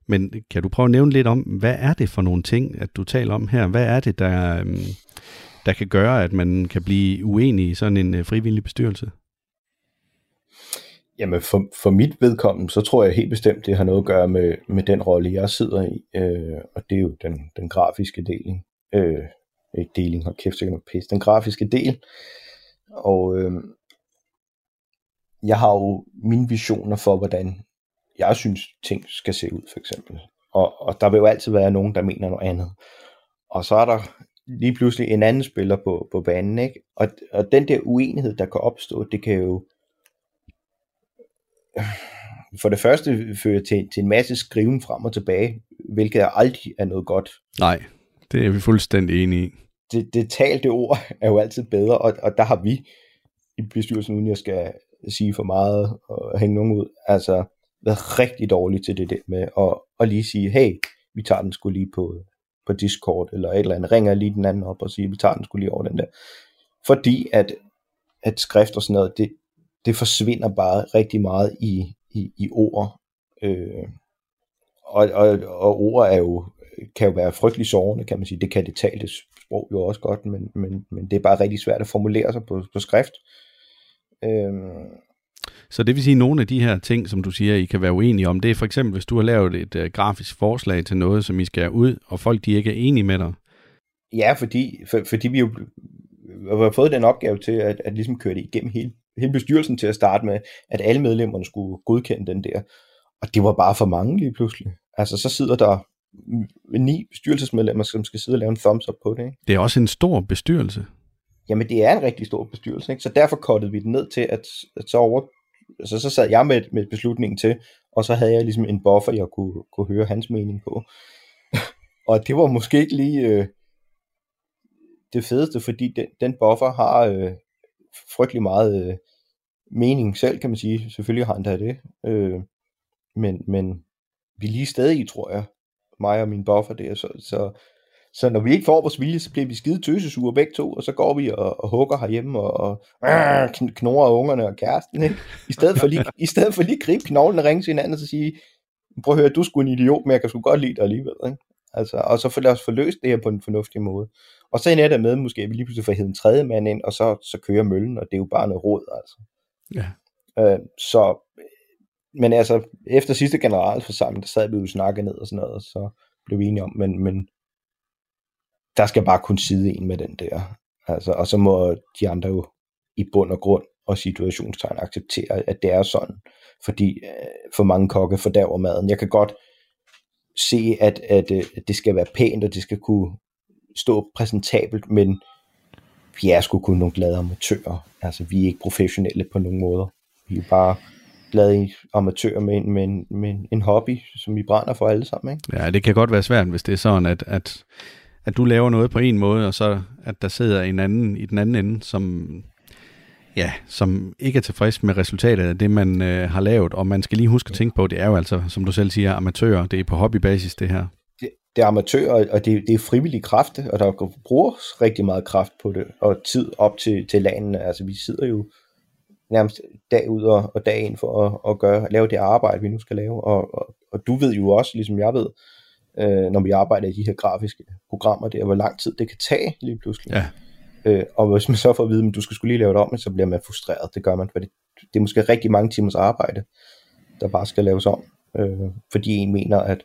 Men kan du prøve at nævne lidt om, hvad er det for nogle ting, at du taler om her? Hvad er det, der, øh, der kan gøre, at man kan blive uenig i sådan en øh, frivillig bestyrelse? Jamen for, for mit vedkommende, så tror jeg helt bestemt, det har noget at gøre med, med den rolle, jeg sidder i, øh, og det er jo den, den grafiske deling. Øh, øh, deling, hold kæft, sikkert pisse. Den grafiske del. Og øh, jeg har jo mine visioner for, hvordan jeg synes, ting skal se ud, for eksempel. Og, og der vil jo altid være nogen, der mener noget andet. Og så er der lige pludselig en anden spiller på, på banen, ikke? Og, og den der uenighed, der kan opstå, det kan jo for det første føre til, til en masse skriven frem og tilbage, hvilket aldrig er noget godt. Nej, det er vi fuldstændig enige i. Det, det talte ord er jo altid bedre, og, og der har vi i bestyrelsen, uden jeg skal sige for meget og hænge nogen ud, altså været rigtig dårlige til det der med at, at lige sige, hey, vi tager den skulle lige på, på Discord, eller et eller andet, ringer lige den anden op og siger, vi tager den skulle lige over den der. Fordi at, at skrift og sådan noget, det, det forsvinder bare rigtig meget i, i, i ord. Øh, og, og, og ord er jo, kan jo være frygtelig sårende, kan man sige. Det kan det talte sprog jo også godt, men, men, men det er bare rigtig svært at formulere sig på, på skrift. Øh, så det vil sige, at nogle af de her ting, som du siger, I kan være uenige om, det er for eksempel, hvis du har lavet et uh, grafisk forslag til noget, som I skal ud, og folk de ikke er enige med dig. Ja, fordi, for, fordi vi jo har fået den opgave til at, at ligesom køre det igennem hele, hele bestyrelsen til at starte med, at alle medlemmerne skulle godkende den der. Og det var bare for mange lige pludselig. Altså så sidder der ni bestyrelsesmedlemmer, som skal sidde og lave en thumbs up på det. Ikke? Det er også en stor bestyrelse. Jamen det er en rigtig stor bestyrelse, ikke? så derfor kottede vi den ned til, at, at så over altså, så sad jeg med, med beslutningen til, og så havde jeg ligesom en buffer, jeg kunne, kunne høre hans mening på. og det var måske ikke lige øh, det fedeste, fordi den, den buffer har øh, frygtelig meget øh, mening selv, kan man sige. Selvfølgelig har han da det. Øh, men, men vi er lige stadig tror jeg, mig og min buffer der, så, så, Så når vi ikke får vores vilje, så bliver vi skide tøsesure begge to, og så går vi og, og hugger herhjemme og, og øh, knurrer ungerne og kæresten. Ikke? I, stedet for lige, I stedet for lige at gribe knoglen og ringe til hinanden og så sige, prøv at høre, du sgu en idiot, men jeg kan sgu godt lide dig alligevel. Ikke? Altså, og så lad os få løst det her på en fornuftig måde. Og så ender det med, måske vi lige pludselig får en tredje mand ind, og så, så kører møllen, og det er jo bare noget råd, altså. Ja. Øh, så, men altså, efter sidste generalforsamling, der sad vi jo snakket ned og sådan noget, og så blev vi enige om, men, men der skal bare kun sidde en med den der. Altså, og så må de andre jo i bund og grund og situationstegn acceptere, at det er sådan. Fordi øh, for mange kokke fordærver maden. Jeg kan godt se, at, at, øh, at det skal være pænt, og det skal kunne stå præsentabelt, men vi er sgu kun nogle glade amatører. Altså, vi er ikke professionelle på nogen måder. Vi er bare glade amatører med en, med, en, med en hobby, som vi brænder for alle sammen. Ikke? Ja, det kan godt være svært, hvis det er sådan, at, at, at du laver noget på en måde, og så at der sidder en anden i den anden ende, som, ja, som ikke er tilfreds med resultatet af det, man øh, har lavet. Og man skal lige huske at tænke på, det er jo altså, som du selv siger, amatører. Det er på hobbybasis, det her. Det, det er amatører, og det, det er frivillige kræfter, og der bruger rigtig meget kraft på det, og tid op til, til landene. Altså, vi sidder jo nærmest dag ud og, og dag ind for at, at gøre, lave det arbejde, vi nu skal lave. Og, og, og du ved jo også, ligesom jeg ved, øh, når vi arbejder i de her grafiske programmer der, hvor lang tid det kan tage lige pludselig. Ja. Øh, og hvis man så får at vide, at du skal skulle lige lave det om, så bliver man frustreret. Det gør man, for det, det er måske rigtig mange timers arbejde, der bare skal laves om, øh, fordi en mener, at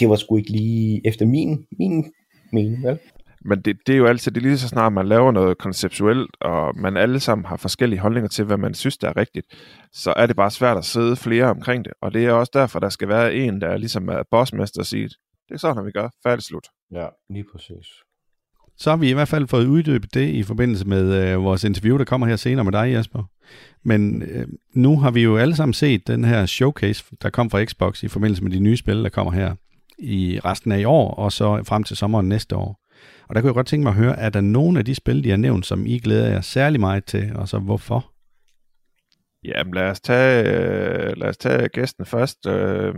det var sgu ikke lige efter min, min mening, vel? Men det, det er jo altid, det er lige så snart man laver noget konceptuelt, og man alle sammen har forskellige holdninger til, hvad man synes, der er rigtigt, så er det bare svært at sidde flere omkring det. Og det er også derfor, der skal være en, der ligesom er bossmester og siger, det er sådan, vi gør. Færdig slut. Ja, lige præcis. Så har vi i hvert fald fået uddybet det i forbindelse med øh, vores interview, der kommer her senere med dig, Jesper. Men øh, nu har vi jo alle sammen set den her showcase, der kom fra Xbox i forbindelse med de nye spil, der kommer her i resten af i år, og så frem til sommeren næste år. Og der kunne jeg godt tænke mig at høre, er der nogen af de spil, de har nævnt, som I glæder jer særlig meget til, og så hvorfor? Jamen lad os tage, øh, lad os tage gæsten først. Øh,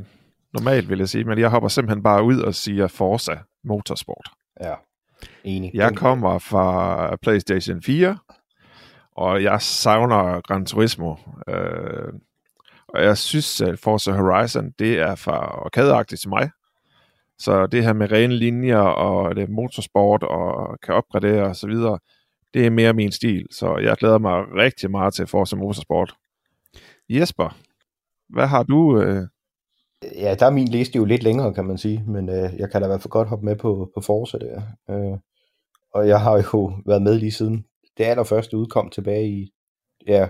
normalt vil jeg sige, men jeg hopper simpelthen bare ud og siger Forza Motorsport. Ja, enig. Jeg kommer fra PlayStation 4, og jeg savner Gran Turismo. Øh, og jeg synes, at Forza Horizon, det er for arkadeagtigt til mig. Så det her med rene linjer og det motorsport og kan opgradere og så videre, det er mere min stil. Så jeg glæder mig rigtig meget til Forza Motorsport. Jesper, hvad har du? Øh... Ja, der er min liste jo lidt længere, kan man sige, men øh, jeg kan da i hvert fald godt hoppe med på, på Forza der. Øh, og jeg har jo været med lige siden det allerførste udkom tilbage i ja,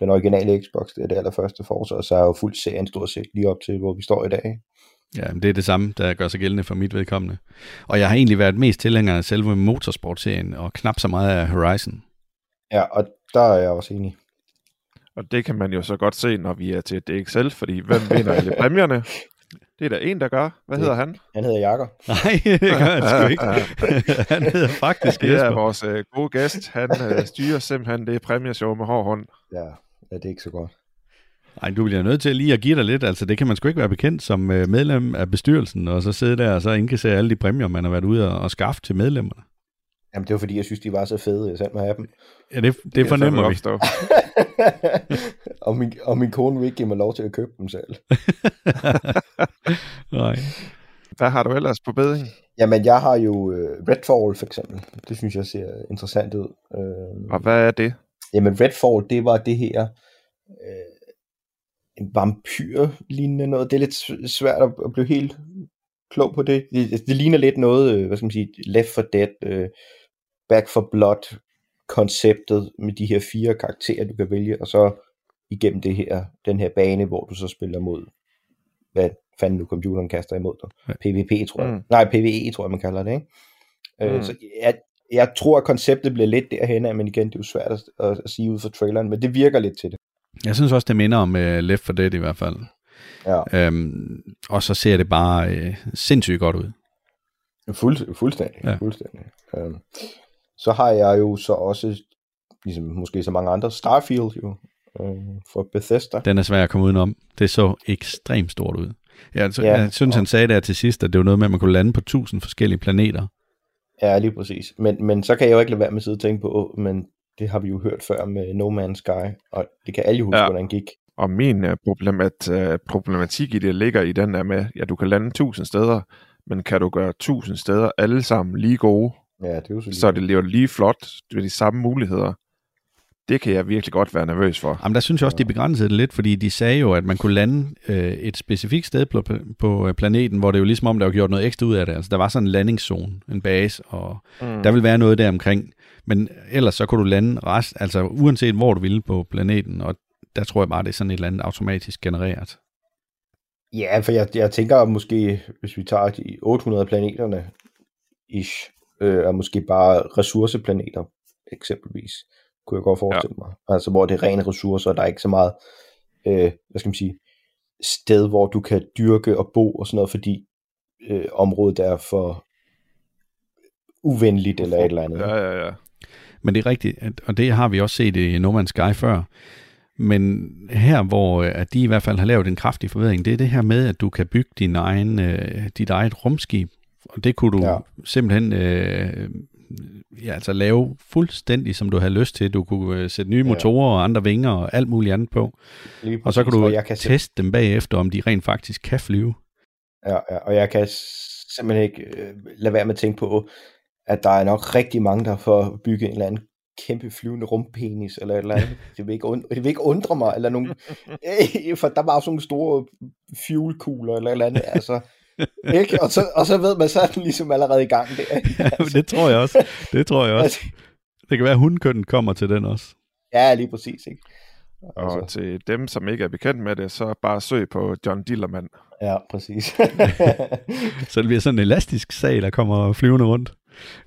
den originale Xbox, det er det allerførste Forza, og så er jeg jo fuldt serien stort set lige op til, hvor vi står i dag. Ja, det er det samme, der gør sig gældende for mit vedkommende. Og jeg har egentlig været mest tilhænger af selve motorsportserien, og knap så meget af Horizon. Ja, og der er jeg også enig. Og det kan man jo så godt se, når vi er til DXL, fordi hvem vinder alle præmierne? Det er der en, der gør. Hvad det, hedder han? Han hedder Jakker. Nej, det gør han sgu ikke. han hedder faktisk Det er vores uh, gode gæst. Han uh, styrer simpelthen det præmieshow med hård hånd. Ja, ja, det er ikke så godt. Ej, du bliver nødt til lige at give dig lidt. Altså, det kan man sgu ikke være bekendt som medlem af bestyrelsen, og så sidde der og så indkassere alle de præmier, man har været ude og, og skaffe til medlemmerne. Jamen, det var fordi, jeg synes, de var så fede, jeg selv må have dem. Ja, det, det, det fornemmer vi. og, min, og min kone vil ikke give mig lov til at købe dem selv. Nej. Hvad har du ellers på beding? Jamen, jeg har jo uh, Redfall for eksempel. Det synes jeg ser interessant ud. Uh, og hvad er det? Jamen, Redfall, det var det her... Uh, en vampyr-lignende noget. Det er lidt svært at blive helt klog på det. Det, det ligner lidt noget, hvad skal man sige, Left 4 Dead, uh, Back for Blood konceptet med de her fire karakterer, du kan vælge, og så igennem det her, den her bane, hvor du så spiller mod, hvad fanden nu computeren kaster imod dig. Ja. PvP, tror jeg. Mm. Nej, PvE, tror jeg, man kalder det, ikke? Mm. Øh, så jeg, jeg tror, at konceptet bliver lidt derhen men igen, det er jo svært at, at, at sige ud fra traileren, men det virker lidt til det. Jeg synes også, det minder om uh, Left 4 Dead i hvert fald. Ja. Øhm, og så ser det bare uh, sindssygt godt ud. Fuld, fuldstændig. Ja. fuldstændig. Øhm, så har jeg jo så også, ligesom måske så mange andre, Starfield jo, øh, for Bethesda. Den er svær at komme udenom. Det så ekstremt stort ud. Jeg, ja, jeg synes, og... han sagde der til sidst, at det var noget med, at man kunne lande på tusind forskellige planeter. Ja, lige præcis. Men, men så kan jeg jo ikke lade være med at sidde og tænke på, men det har vi jo hørt før med No Man's Sky, og det kan alle jo huske, ja. hvordan gik. Og min uh, problemat, uh, problematik i det ligger i den der med, ja, du kan lande tusind steder, men kan du gøre tusind steder alle sammen lige gode, ja, det er jo så, så det lever lige flot ved de samme muligheder. Det kan jeg virkelig godt være nervøs for. Jamen, der synes jeg også, de begrænsede det lidt, fordi de sagde jo, at man kunne lande øh, et specifikt sted på, på planeten, hvor det jo ligesom om, der var gjort noget ekstra ud af det. Altså, der var sådan en landingszone, en base, og mm. der vil være noget der omkring. Men ellers så kunne du lande rest, altså uanset hvor du ville på planeten, og der tror jeg bare, det er sådan et eller andet automatisk genereret. Ja, for jeg, jeg tænker måske, hvis vi tager de 800 planeterne, ish, øh, er måske bare ressourceplaneter, eksempelvis, kunne jeg godt forestille ja. mig. Altså, hvor det er rene ressourcer, og der er ikke så meget, øh, hvad skal man sige, sted, hvor du kan dyrke og bo og sådan noget, fordi øh, området er for uvenligt eller et eller andet. Ja, ja, ja. Men det er rigtigt, og det har vi også set i No Man's Sky før. Men her, hvor øh, at de i hvert fald har lavet en kraftig forbedring, det er det her med, at du kan bygge din egen, øh, dit eget rumskib. Og det kunne du ja. simpelthen øh, ja, altså lave fuldstændig, som du havde lyst til. Du kunne øh, sætte nye ja. motorer og andre vinger og alt muligt andet på. og så kan du kan teste dem bagefter, om de rent faktisk kan flyve. Ja, ja og jeg kan simpelthen ikke øh, lade være med at tænke på, at der er nok rigtig mange, der får bygge en eller anden kæmpe flyvende rumpenis, eller et eller andet. Det vil ikke, undre, det vil ikke undre mig, eller nogle, for der var også nogle store fuelkugler, eller et eller andet, altså. Ikke? Og, så, og så ved man, så er den ligesom allerede i gang der. Altså. ja, det tror jeg også. Det tror jeg også. Altså. Det kan være, at hundkønnen kommer til den også. Ja, lige præcis. Ikke? Altså. Og til dem, som ikke er bekendt med det, så bare søg på John Dillermand. Ja, præcis. så det bliver sådan en elastisk sag, der kommer flyvende rundt.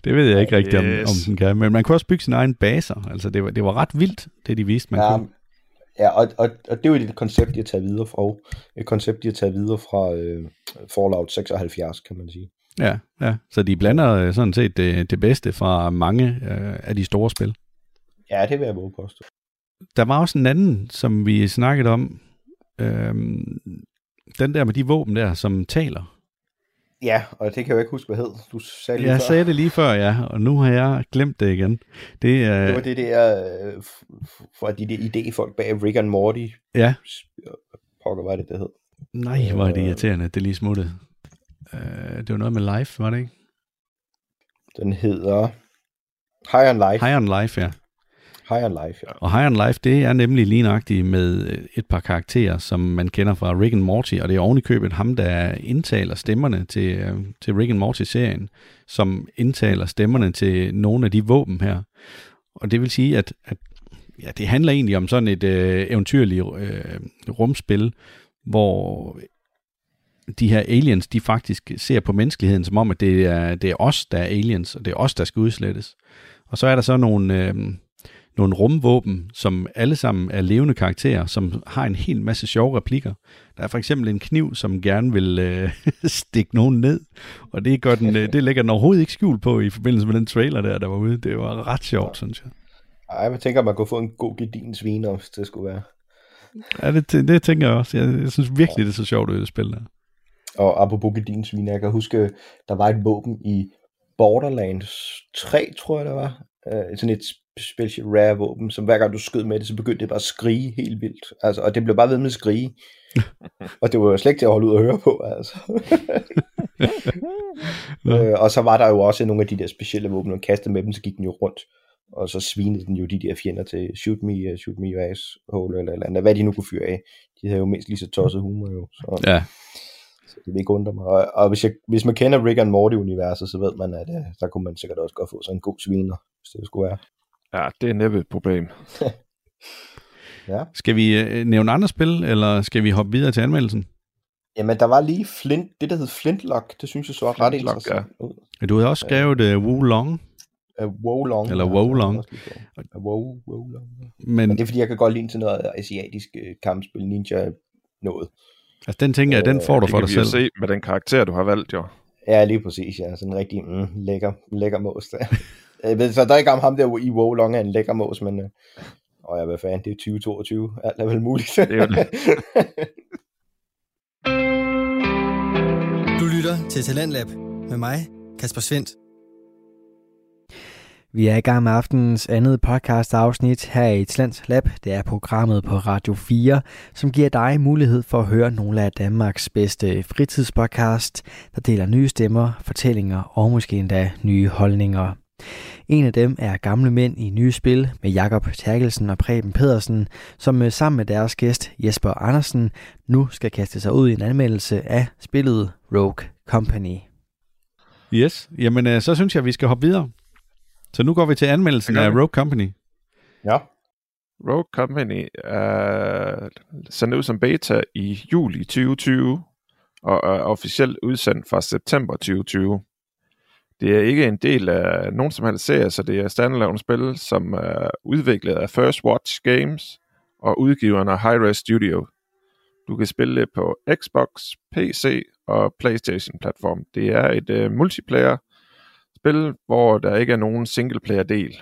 Det ved jeg ikke rigtigt, om, om den kan. Men man kunne også bygge sin egen baser. Altså, det var, det var ret vildt, det de viste, man ja, kunne. Ja, og, og, og det er jo et koncept, de har taget videre fra, et koncept, de har taget videre fra øh, Fallout 76, kan man sige. Ja, ja, så de blander øh, sådan set det, det bedste fra mange øh, af de store spil. Ja, det vil jeg våge påstå. Der var også en anden, som vi snakkede om. Øh, den der med de våben der, som taler. Ja, og det kan jeg jo ikke huske, hvad hed. Du sagde lige jeg før. sagde det lige før, ja, og nu har jeg glemt det igen. Det, uh... det var det der, uh, fra de der idéfolk bag Rick and Morty. Ja. Pokker, hvad det, det hed? Nej, hvor er det irriterende, det lige smuttede. Uh, det var noget med Life, var det ikke? Den hedder High on Life. High on Life, ja. High on Life, ja. Og High on Life, det er nemlig lignagtigt med øh, et par karakterer, som man kender fra Rick and Morty, og det er ovenikøbet ham, der indtaler stemmerne til, øh, til Rick and Morty-serien, som indtaler stemmerne til nogle af de våben her. Og det vil sige, at, at ja, det handler egentlig om sådan et øh, eventyrligt øh, rumspil, hvor de her aliens, de faktisk ser på menneskeligheden som om, at det er, det er os, der er aliens, og det er os, der skal udslettes. Og så er der så nogle, øh, nogle rumvåben, som alle sammen er levende karakterer, som har en hel masse sjove replikker. Der er for eksempel en kniv, som gerne vil øh, stikke nogen ned, og det, gør den, øh, det lægger den overhovedet ikke skjul på i forbindelse med den trailer der, der var ude. Det var ret sjovt, synes jeg. Ej, jeg tænker, man kunne få en god gedin sviner, hvis det skulle være. Ja, det, det tænker jeg også. Jeg, jeg synes virkelig, det er så sjovt ud at spille der. Og apropos gedin sviner, jeg kan huske, der var et våben i Borderlands 3, tror jeg det var. Uh, sådan et special rare våben, som hver gang du skød med det, så begyndte det bare at skrige helt vildt. Altså, og det blev bare ved med at skrige. og det var jo slet ikke til at holde ud og høre på, altså. øh, og så var der jo også nogle af de der specielle våben, og kastede med dem, så gik den jo rundt. Og så svinede den jo de der fjender til shoot me, uh, shoot me your ass hole, eller, eller andet. Hvad de nu kunne fyre af. De havde jo mindst lige så tosset humor jo. Så. Ja. Så det vil ikke undre mig. Og, og hvis, jeg, hvis man kender Rick and Morty-universet, så ved man, at uh, der kunne man sikkert også godt få sådan en god sviner, hvis det skulle være. Ja, det er næppe et problem. ja. Skal vi øh, nævne andre spil, eller skal vi hoppe videre til anmeldelsen? Jamen, der var lige Flint, det, der hed Flintlock. Det synes jeg så er ret interessant ja. ud. Du havde også skrevet uh, Wu Long. Uh, Wo Long. Eller Wo Long. Uh, Wo, Wo Long. Men, Men det er, fordi jeg kan godt lide til noget asiatisk uh, kampspil, ninja noget. Altså, den ting, jeg, den får du for dig selv. Det kan vi se med den karakter, du har valgt, jo. Ja, lige præcis, ja. Sådan en rigtig mm, lækker, lækker mås der. Jeg ved så der er ikke om ham der i WoW Long er en lækker mås, men... Øh, og jeg hvad fanden, det er 2022. Alt er vel muligt. Det er det. du lytter til Talentlab med mig, Kasper Svendt. Vi er i gang med aftenens andet podcast afsnit her i Tlands Lab. Det er programmet på Radio 4, som giver dig mulighed for at høre nogle af Danmarks bedste fritidspodcast, der deler nye stemmer, fortællinger og måske endda nye holdninger. En af dem er Gamle Mænd i Nye Spil med Jakob Terkelsen og Preben Pedersen, som øh, sammen med deres gæst Jesper Andersen nu skal kaste sig ud i en anmeldelse af spillet Rogue Company. Yes, jamen øh, så synes jeg, at vi skal hoppe videre. Så nu går vi til anmeldelsen af Rogue Company. Ja. Rogue Company er sendt ud som beta i juli 2020 og er officielt udsendt fra september 2020. Det er ikke en del af nogen som helst serie, så det er standalone spil, som er udviklet af First Watch Games og udgiveren af Hi-Res Studio. Du kan spille det på Xbox, PC og PlayStation platform. Det er et uh, multiplayer spil, hvor der ikke er nogen singleplayer del.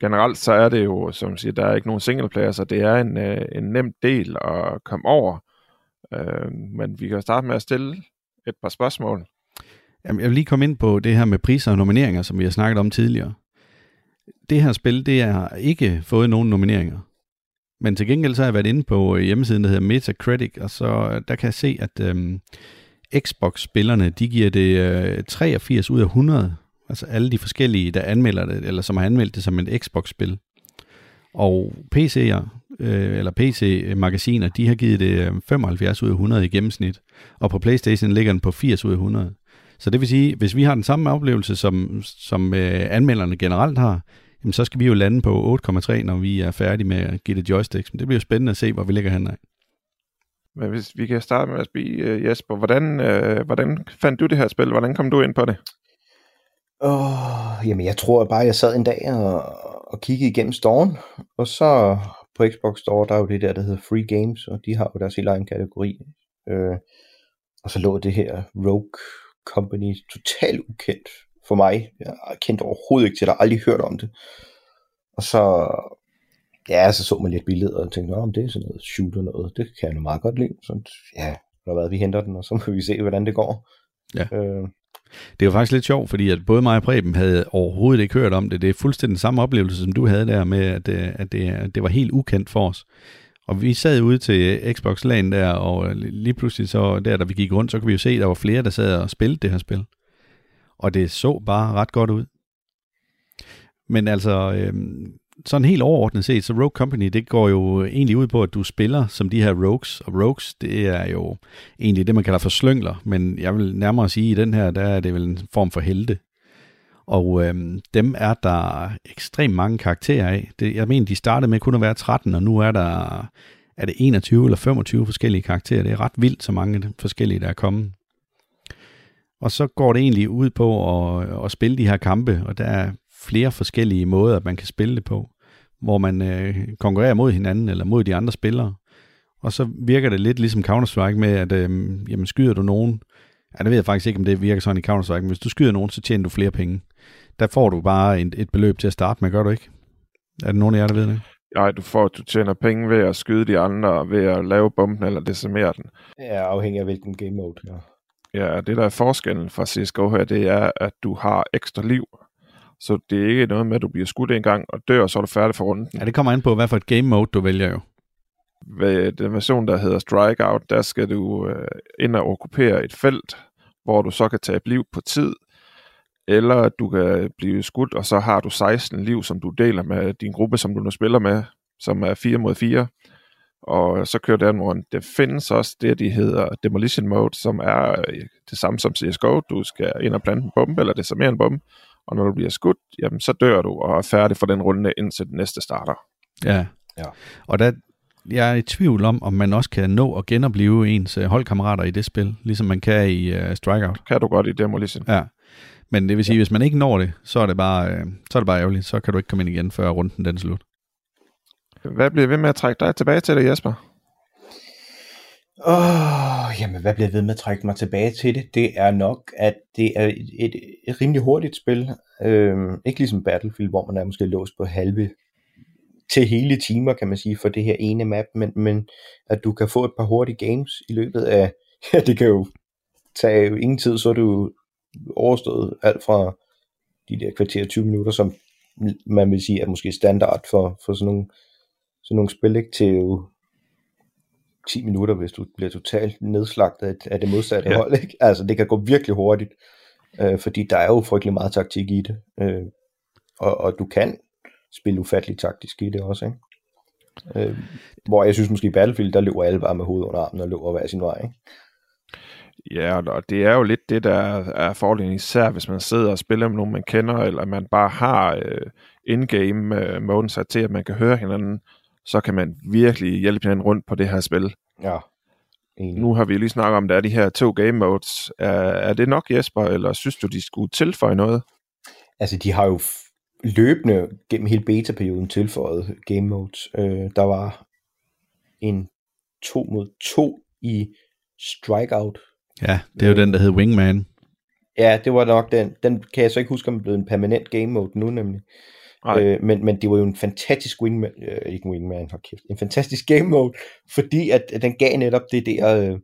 Generelt så er det jo, som siger, der er ikke nogen singleplayer, så det er en, uh, en nem del at komme over. Uh, men vi kan starte med at stille et par spørgsmål. Jamen, jeg vil lige komme ind på det her med priser og nomineringer, som vi har snakket om tidligere. Det her spil, det har ikke fået nogen nomineringer. Men til gengæld så har jeg været inde på øh, hjemmesiden, der hedder Metacritic, og så øh, der kan jeg se, at øhm, Xbox-spillerne, de giver det øh, 83 ud af 100. Altså alle de forskellige, der anmelder det, eller som har anmeldt det som et Xbox-spil. Og PC'er, øh, eller PC-magasiner, de har givet det øh, 75 ud af 100 i gennemsnit. Og på PlayStation ligger den på 80 ud af 100. Så det vil sige, hvis vi har den samme oplevelse, som, som øh, anmelderne generelt har, jamen så skal vi jo lande på 8,3, når vi er færdige med at give det joysticks. Men det bliver spændende at se, hvor vi ligger henad. Men hvis vi kan starte med at spørge uh, Jesper, hvordan, uh, hvordan fandt du det her spil? Hvordan kom du ind på det? Oh, jamen jeg tror bare, jeg sad en dag og, og kiggede igennem storen, og så på Xbox Store, der er jo det der, der hedder Free Games, og de har jo deres helt egen kategori. Øh, og så lå det her Rogue Company totalt ukendt for mig. Jeg kendte overhovedet ikke til det, jeg aldrig hørt om det. Og så, ja, så så man lidt billeder og tænkte, om det er sådan noget shooter noget, det kan jeg nu meget godt lide. Så ja, der været, vi henter den, og så må vi se, hvordan det går. Ja. Øh, det var faktisk lidt sjovt, fordi at både mig og Preben havde overhovedet ikke hørt om det. Det er fuldstændig samme oplevelse, som du havde der med, at, øh, at, det, at det var helt ukendt for os. Og vi sad ude til Xbox LAN der, og lige pludselig så, der da vi gik rundt, så kunne vi jo se, at der var flere, der sad og spillede det her spil. Og det så bare ret godt ud. Men altså, øh, sådan helt overordnet set, så Rogue Company, det går jo egentlig ud på, at du spiller som de her rogues, og rogues, det er jo egentlig det, man kalder for slyngler, men jeg vil nærmere sige, at i den her, der er det vel en form for helte. Og øh, dem er der ekstremt mange karakterer af. Det, jeg mener, de startede med kun at være 13, og nu er der er det 21 eller 25 forskellige karakterer. Det er ret vildt, så mange forskellige, der er kommet. Og så går det egentlig ud på at, at spille de her kampe, og der er flere forskellige måder, man kan spille det på, hvor man øh, konkurrerer mod hinanden eller mod de andre spillere. Og så virker det lidt ligesom Counter-Strike med, at øh, jamen, skyder du nogen, ja, det ved jeg faktisk ikke, om det virker sådan i Counter-Strike, men hvis du skyder nogen, så tjener du flere penge. Der får du bare et, et beløb til at starte med, gør du ikke? Er det nogen af jer, der ved det? Nej, du får, du tjener penge ved at skyde de andre, ved at lave bomben eller decimere den. Ja, afhængig af hvilken game mode. Ja. Ja, det der er forskellen fra CSGO her, det er, at du har ekstra liv. Så det er ikke noget med, at du bliver skudt en gang og dør, og så er du færdig for runden. Ja, det kommer an på, hvad for et game mode du vælger jo. Ved den version, der hedder Strikeout, der skal du øh, ind og okkupere et felt, hvor du så kan tabe liv på tid, eller du kan blive skudt, og så har du 16 liv, som du deler med din gruppe, som du nu spiller med, som er 4 mod 4 og så kører den rundt. Det findes også det, de hedder Demolition Mode, som er øh, det samme som CSGO. Du skal ind og plante en bombe, eller desarmere en bombe, og når du bliver skudt, jamen så dør du og er færdig for den runde, indtil den næste starter. Ja, ja. og der, jeg er i tvivl om, om man også kan nå at genopleve ens øh, holdkammerater i det spil, ligesom man kan i uh, Strikeout. Kan du godt i Demolition. Ja, men det vil sige, ja. hvis man ikke når det, så er det bare, uh, så er det bare ærgerligt. Så kan du ikke komme ind igen, før runden den er slut. Hvad bliver ved med at trække dig tilbage til det, Jesper? Åh, oh, jamen hvad bliver ved med at trække mig tilbage til det? Det er nok, at det er et, et, et rimelig hurtigt spil. Øhm, ikke ligesom Battlefield, hvor man er måske låst på halve til hele timer, kan man sige, for det her ene map, men, men at du kan få et par hurtige games i løbet af, ja, det kan jo tage ingen tid, så er du overstået alt fra de der kvarter 20 minutter, som man vil sige er måske standard for, for sådan, nogle, sådan nogle spil, ikke? til jo 10 minutter, hvis du bliver totalt nedslagtet af det modsatte ja. hold. Ikke? Altså det kan gå virkelig hurtigt, øh, fordi der er jo frygtelig meget taktik i det. Øh, og, og du kan spille ufattelig taktisk i det også. Ikke? Øh, hvor jeg synes måske i Battlefield, der løber alle bare med hovedet under armen og løber hver sin vej. Ikke? Ja, og det er jo lidt det, der er fordelen, især hvis man sidder og spiller med nogen, man kender, eller man bare har øh, in-game øh, moden sat til, at man kan høre hinanden, så kan man virkelig hjælpe hinanden rundt på det her spil. Ja. Enig. Nu har vi lige snakket om, der er de her to game modes. Er, er det nok, Jesper, eller synes du, de skulle tilføje noget? Altså, de har jo løbende gennem hele beta-perioden tilføjet game modes. Øh, der var en 2 mod 2 i Strikeout. Ja, det er jo øh, den, der hed Wingman. Ja, det var nok den. Den kan jeg så ikke huske, om den blev en permanent game mode nu nemlig. Øh, men, men det var jo en fantastisk wingman, øh, ikke wingman, hold kæft, en fantastisk game mode, fordi at, at den gav netop det der, øh,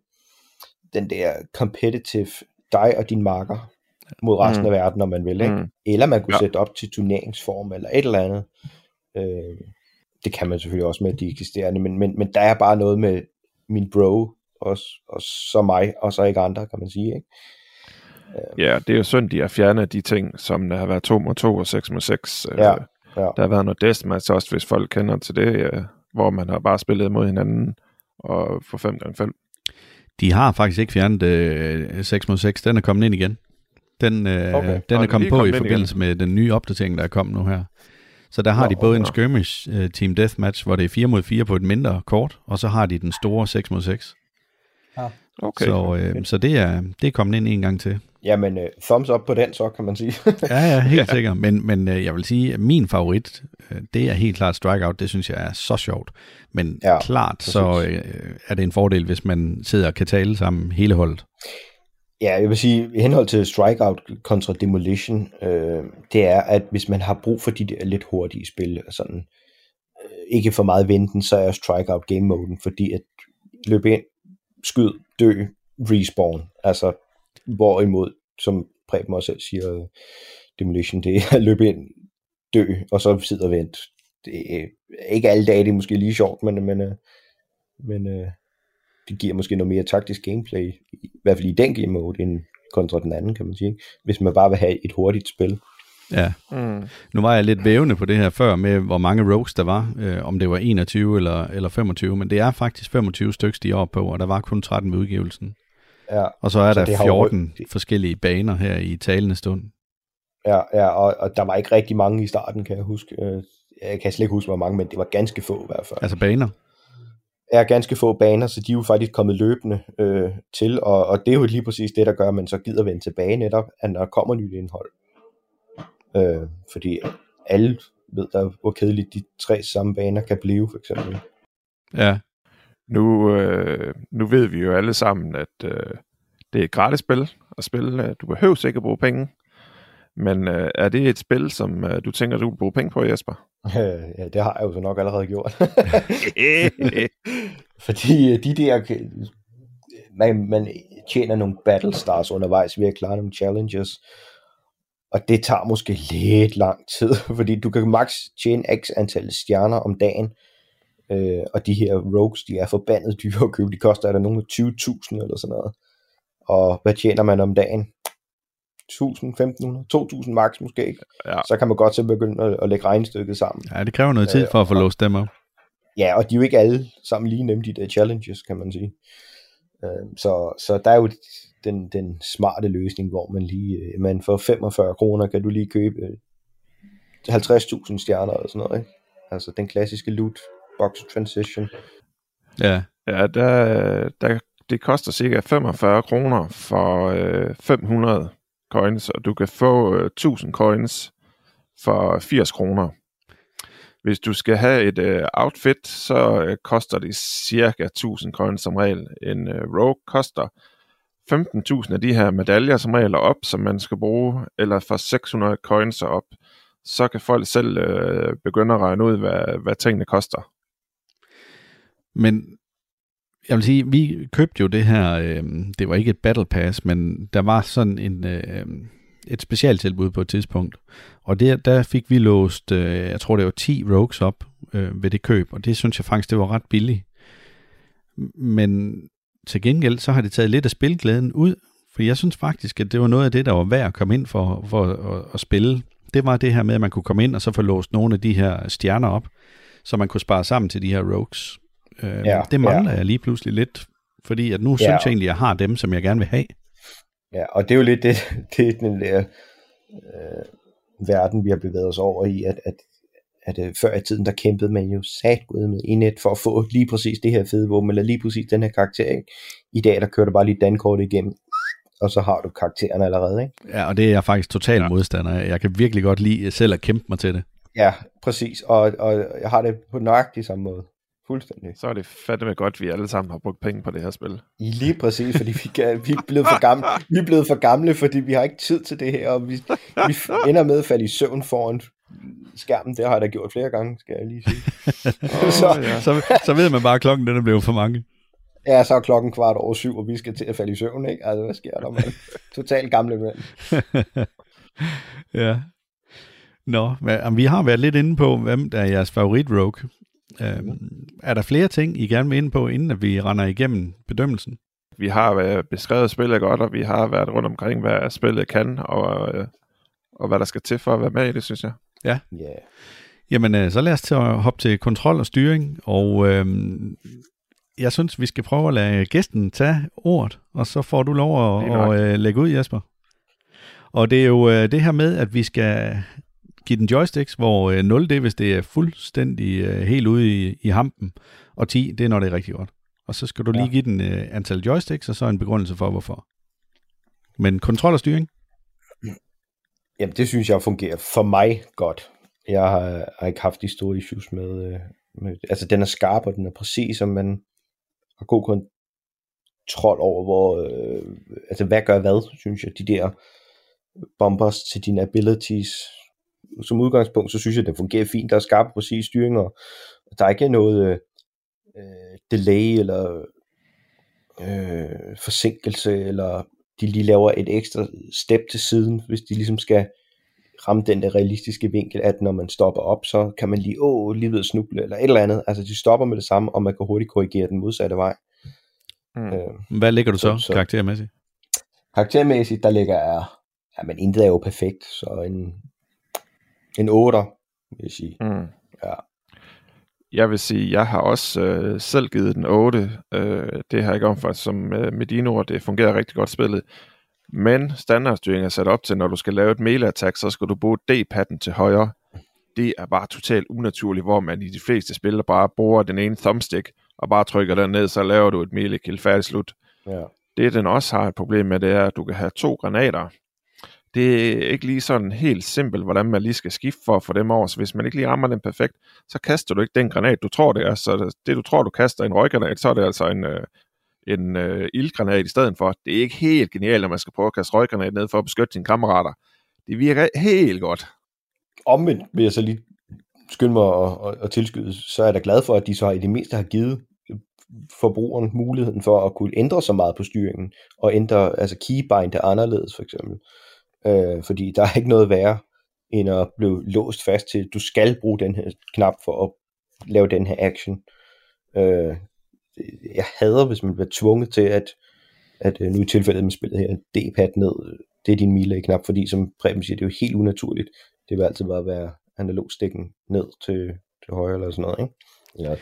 den der competitive dig og din marker mod resten mm. af verden, når man vil, ikke? Mm. Eller man kunne ja. sætte op til turneringsform eller et eller andet. Øh, det kan man selvfølgelig også med de eksisterende, men, men, men der er bare noget med min bro, og, og så mig, og så ikke andre, kan man sige, ikke? Ja, det er jo synd, de har fjernet de ting, som der har været 2 mod 2 og 6 mod 6. Ja, ja. Der har været noget deathmatch også, hvis folk kender til det, ja, hvor man har bare spillet mod hinanden og få 5 gange 5 De har faktisk ikke fjernet øh, 6 mod 6. Den er kommet ind igen. Den, øh, okay. den er kommet på i forbindelse igen. med den nye opdatering, der er kommet nu her. Så der har de både en skirmish uh, team deathmatch, hvor det er 4 mod 4 på et mindre kort, og så har de den store 6 mod 6. Ja. Okay. Så, øh, så det, er, det er kommet ind en gang til. Jamen, uh, thumbs up på den så, kan man sige. ja, ja, helt ja. sikkert. Men, men uh, jeg vil sige, at min favorit, uh, det er helt klart Strikeout. Det synes jeg er så sjovt. Men ja, klart, præcis. så uh, er det en fordel, hvis man sidder og kan tale sammen hele holdet. Ja, jeg vil sige, i henhold til Strikeout kontra Demolition, øh, det er, at hvis man har brug for de der lidt hurtige spil, sådan, øh, ikke for meget venten, så er Strikeout game moden, fordi at løbe ind, skyd, dø, respawn. Altså, hvorimod, som Preben også selv siger, Demolition, det er at løbe ind, dø, og så sidde og vente. Det er ikke alle dage, det er måske lige sjovt, men, men, øh, men øh, det giver måske noget mere taktisk gameplay, i hvert fald i den game mode, end kontra den anden, kan man sige. Hvis man bare vil have et hurtigt spil. Ja. Mm. Nu var jeg lidt vævende på det her før med, hvor mange rogues der var, øh, om det var 21 eller, eller 25, men det er faktisk 25 stykker, de er oppe på, og der var kun 13 med udgivelsen. Ja. Og så er så der 14 jo... forskellige baner her i talende stund. Ja, ja og, og der var ikke rigtig mange i starten, kan jeg huske. Øh, jeg kan slet ikke huske, hvor mange, men det var ganske få i hvert fald. Altså baner? Er ganske få baner, så de er jo faktisk kommet løbende øh, til, og, og det er jo lige præcis det, der gør, at man så gider vende tilbage netop, at når der kommer nyt indhold. Øh, fordi alle ved der, hvor kedeligt de tre samme baner kan blive, for eksempel. Ja. Nu, øh, nu ved vi jo alle sammen, at øh, det er et gratis spil at spille. Du behøver ikke at bruge penge. Men øh, er det et spil, som øh, du tænker, du vil bruge penge på, Jesper? ja, det har jeg jo så nok allerede gjort. Fordi øh, de der... Man, man tjener nogle battle stars undervejs ved at klare nogle challenges. Og det tager måske lidt lang tid, fordi du kan max tjene x antal stjerner om dagen. Øh, og de her rogues, de er forbandet dyre at købe. De koster er der nogle 20.000 eller sådan noget. Og hvad tjener man om dagen? 1000, 1500, 2000 max måske, ja. så kan man godt så begynde at, at lægge regnstykket sammen. Ja, det kræver noget tid for at få låst dem op. Ja, og de er jo ikke alle sammen lige nemt, de der challenges, kan man sige. Øh, så, så der er jo den, den smarte løsning, hvor man lige, øh, man for 45 kroner kan du lige købe 50.000 stjerner og sådan noget, ikke? Altså den klassiske loot box transition. Ja, ja der, der, det koster cirka 45 kroner for øh, 500 coins, og du kan få øh, 1000 coins for 80 kroner. Hvis du skal have et øh, outfit, så øh, koster det cirka 1000 coins som regel. En øh, rogue koster 15.000 af de her medaljer som regel op, som man skal bruge, eller for 600 coins op. Så kan folk selv øh, begynde at regne ud, hvad, hvad tingene koster. Men jeg vil sige, vi købte jo det her, øh, det var ikke et battle pass, men der var sådan en, øh, et specialtilbud på et tidspunkt. Og der, der fik vi låst, øh, jeg tror det var 10 rogues op øh, ved det køb, og det synes jeg faktisk, det var ret billigt. Men til gengæld, så har det taget lidt af spilglæden ud, for jeg synes faktisk, at det var noget af det, der var værd at komme ind for, for at, at spille. Det var det her med, at man kunne komme ind og så få låst nogle af de her stjerner op, så man kunne spare sammen til de her rogues. Øh, ja, det mangler ja. jeg lige pludselig lidt, fordi at nu ja. synes jeg egentlig, at jeg har dem, som jeg gerne vil have. Ja, og det er jo lidt det, det er den der øh, verden, vi har bevæget os over i, at, at, at øh, før i tiden, der kæmpede man jo sat med i net for at få lige præcis det her fede våben, eller lige præcis den her karakter. Ikke? I dag, der kører du bare lige dankort igennem, og så har du karakteren allerede. Ikke? Ja, og det er jeg faktisk total modstander af. Jeg kan virkelig godt lide selv at kæmpe mig til det. Ja, præcis. Og, og jeg har det på nøjagtig samme måde. Fuldstændig. Så er det fandme godt, at vi alle sammen har brugt penge på det her spil. I lige præcis, fordi vi, kan, vi, er blevet for gamle, vi er blevet for gamle, fordi vi har ikke tid til det her, og vi, vi ender med at falde i søvn foran skærmen. Det har jeg da gjort flere gange, skal jeg lige sige. oh, så, ja. så, så ved man bare, at klokken den er blevet for mange. Ja, så er klokken kvart over syv, og vi skal til at falde i søvn, ikke? Altså, hvad sker der, mand? Totalt gamle mænd. ja. Nå, men vi har været lidt inde på, hvem der er jeres favorit rogue. Øhm, er der flere ting, I gerne vil ind på, inden at vi render igennem bedømmelsen? Vi har beskrevet spillet godt, og vi har været rundt omkring, hvad spillet kan, og, øh, og hvad der skal til for at være med i det, synes jeg. Ja. Yeah. Jamen, øh, så lad os til at hoppe til kontrol og styring, og øh, jeg synes, vi skal prøve at lade gæsten tage ordet, og så får du lov at, at, at øh, lægge ud, Jesper. Og det er jo det her med, at vi skal give den joysticks, hvor 0 det hvis det er fuldstændig helt ude i, i hampen, og 10 det er når det er rigtig godt. Og så skal du lige ja. give den antal joysticks, og så en begrundelse for, hvorfor. Men kontrol og styring? Jamen, det synes jeg fungerer for mig godt. Jeg har, har ikke haft de store issues med, med... Altså, den er skarp, og den er præcis, og man har god kontrol over, hvor... Øh, altså, hvad gør hvad, synes jeg. De der bombers til dine abilities. Som udgangspunkt, så synes jeg, det fungerer fint. Der er skarp og præcis styring, og der er ikke noget øh, delay, eller øh, forsinkelse, eller de lige laver et ekstra step til siden, hvis de ligesom skal ramme den der realistiske vinkel, at når man stopper op, så kan man lige, åh, lige ved snuble, eller et eller andet. Altså, de stopper med det samme, og man kan hurtigt korrigere den modsatte vej. Mm. Øh, Hvad ligger du så, så, så karaktermæssigt? Karaktermæssigt, der ligger jeg, ja, men intet er jo perfekt, så en, en 8, vil jeg sige. Mm. Ja. Jeg vil sige, jeg har også øh, selv givet den 8. Øh, det har jeg ikke omfattet som øh, med dine ord. Det fungerer rigtig godt spillet. Men standardstyring er sat op til, når du skal lave et melee-attack, så skal du bruge D-padden til højre. Det er bare totalt unaturligt, hvor man i de fleste spil bare bruger den ene thumbstick, og bare trykker den ned, så laver du et melee-kill færdig slut. Ja. Det, den også har et problem med, det er, at du kan have to granater. Det er ikke lige sådan helt simpelt, hvordan man lige skal skifte for at få dem over. Så hvis man ikke lige rammer den perfekt, så kaster du ikke den granat, du tror det er. Så det, du tror, du kaster en røggranat, så er det altså en, øh, en øh, ildgranat i stedet for. Det er ikke helt genialt, når man skal prøve at kaste røggranat ned for at beskytte sine kammerater. Det virker helt godt. Omvendt vil jeg så lige skynde mig at, at, at tilskyde, så er jeg da glad for, at de så i det mindste har givet forbrugeren muligheden for at kunne ændre så meget på styringen, og ændre, altså keybind anderledes for eksempel. Øh, fordi der er ikke noget værre, end at blive låst fast til, du skal bruge den her knap for at lave den her action. Øh, jeg hader, hvis man bliver tvunget til, at, at øh, nu i tilfældet med spillet her, D-pad ned, det er din melee-knap, fordi som Preben siger, det er jo helt unaturligt. Det vil altid bare være analog stikken ned til, til højre eller sådan noget, ikke? Ja,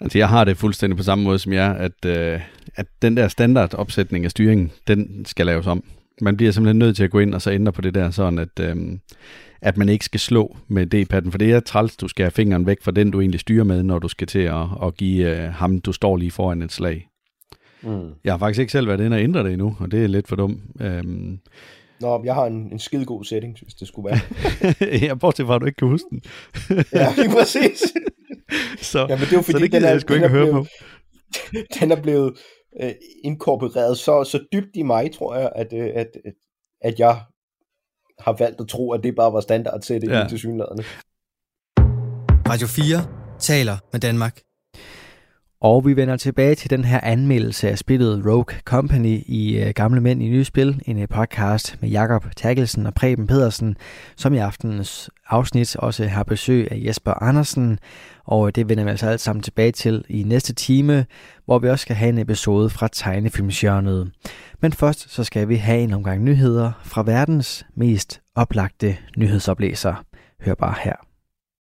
altså jeg har det fuldstændig på samme måde som jeg, at, øh, at den der standard opsætning af styringen, den skal laves om. Man bliver simpelthen nødt til at gå ind og så ændre på det der, sådan at, øh, at man ikke skal slå med D-padden, for det er træls, du skal have fingeren væk fra den, du egentlig styrer med, når du skal til at, at give uh, ham, du står lige foran et slag. Mm. Jeg har faktisk ikke selv været inde og ændre det endnu, og det er lidt for dumt. Um, Nå, jeg har en, en skide god setting, hvis det skulle være. ja, bortset fra, at du ikke kan huske den. ja, lige præcis. så, ja, men det er jo fordi, så det gider jeg sgu ikke at høre blevet, på. den er blevet øh, inkorporeret så, så dybt i mig, tror jeg, at, øh, at, at, jeg har valgt at tro, at det bare var standard til det ja. til synlæderne. Radio 4 taler med Danmark. Og vi vender tilbage til den her anmeldelse af spillet Rogue Company i øh, Gamle Mænd i Nye Spil, en øh, podcast med Jakob Terkelsen og Preben Pedersen, som i aftenens afsnit også har besøg af Jesper Andersen. Og øh, det vender vi altså alt sammen tilbage til i næste time, hvor vi også skal have en episode fra tegnefilmsjørnet. Men først så skal vi have en omgang nyheder fra verdens mest oplagte nyhedsoplæser. Hør bare her.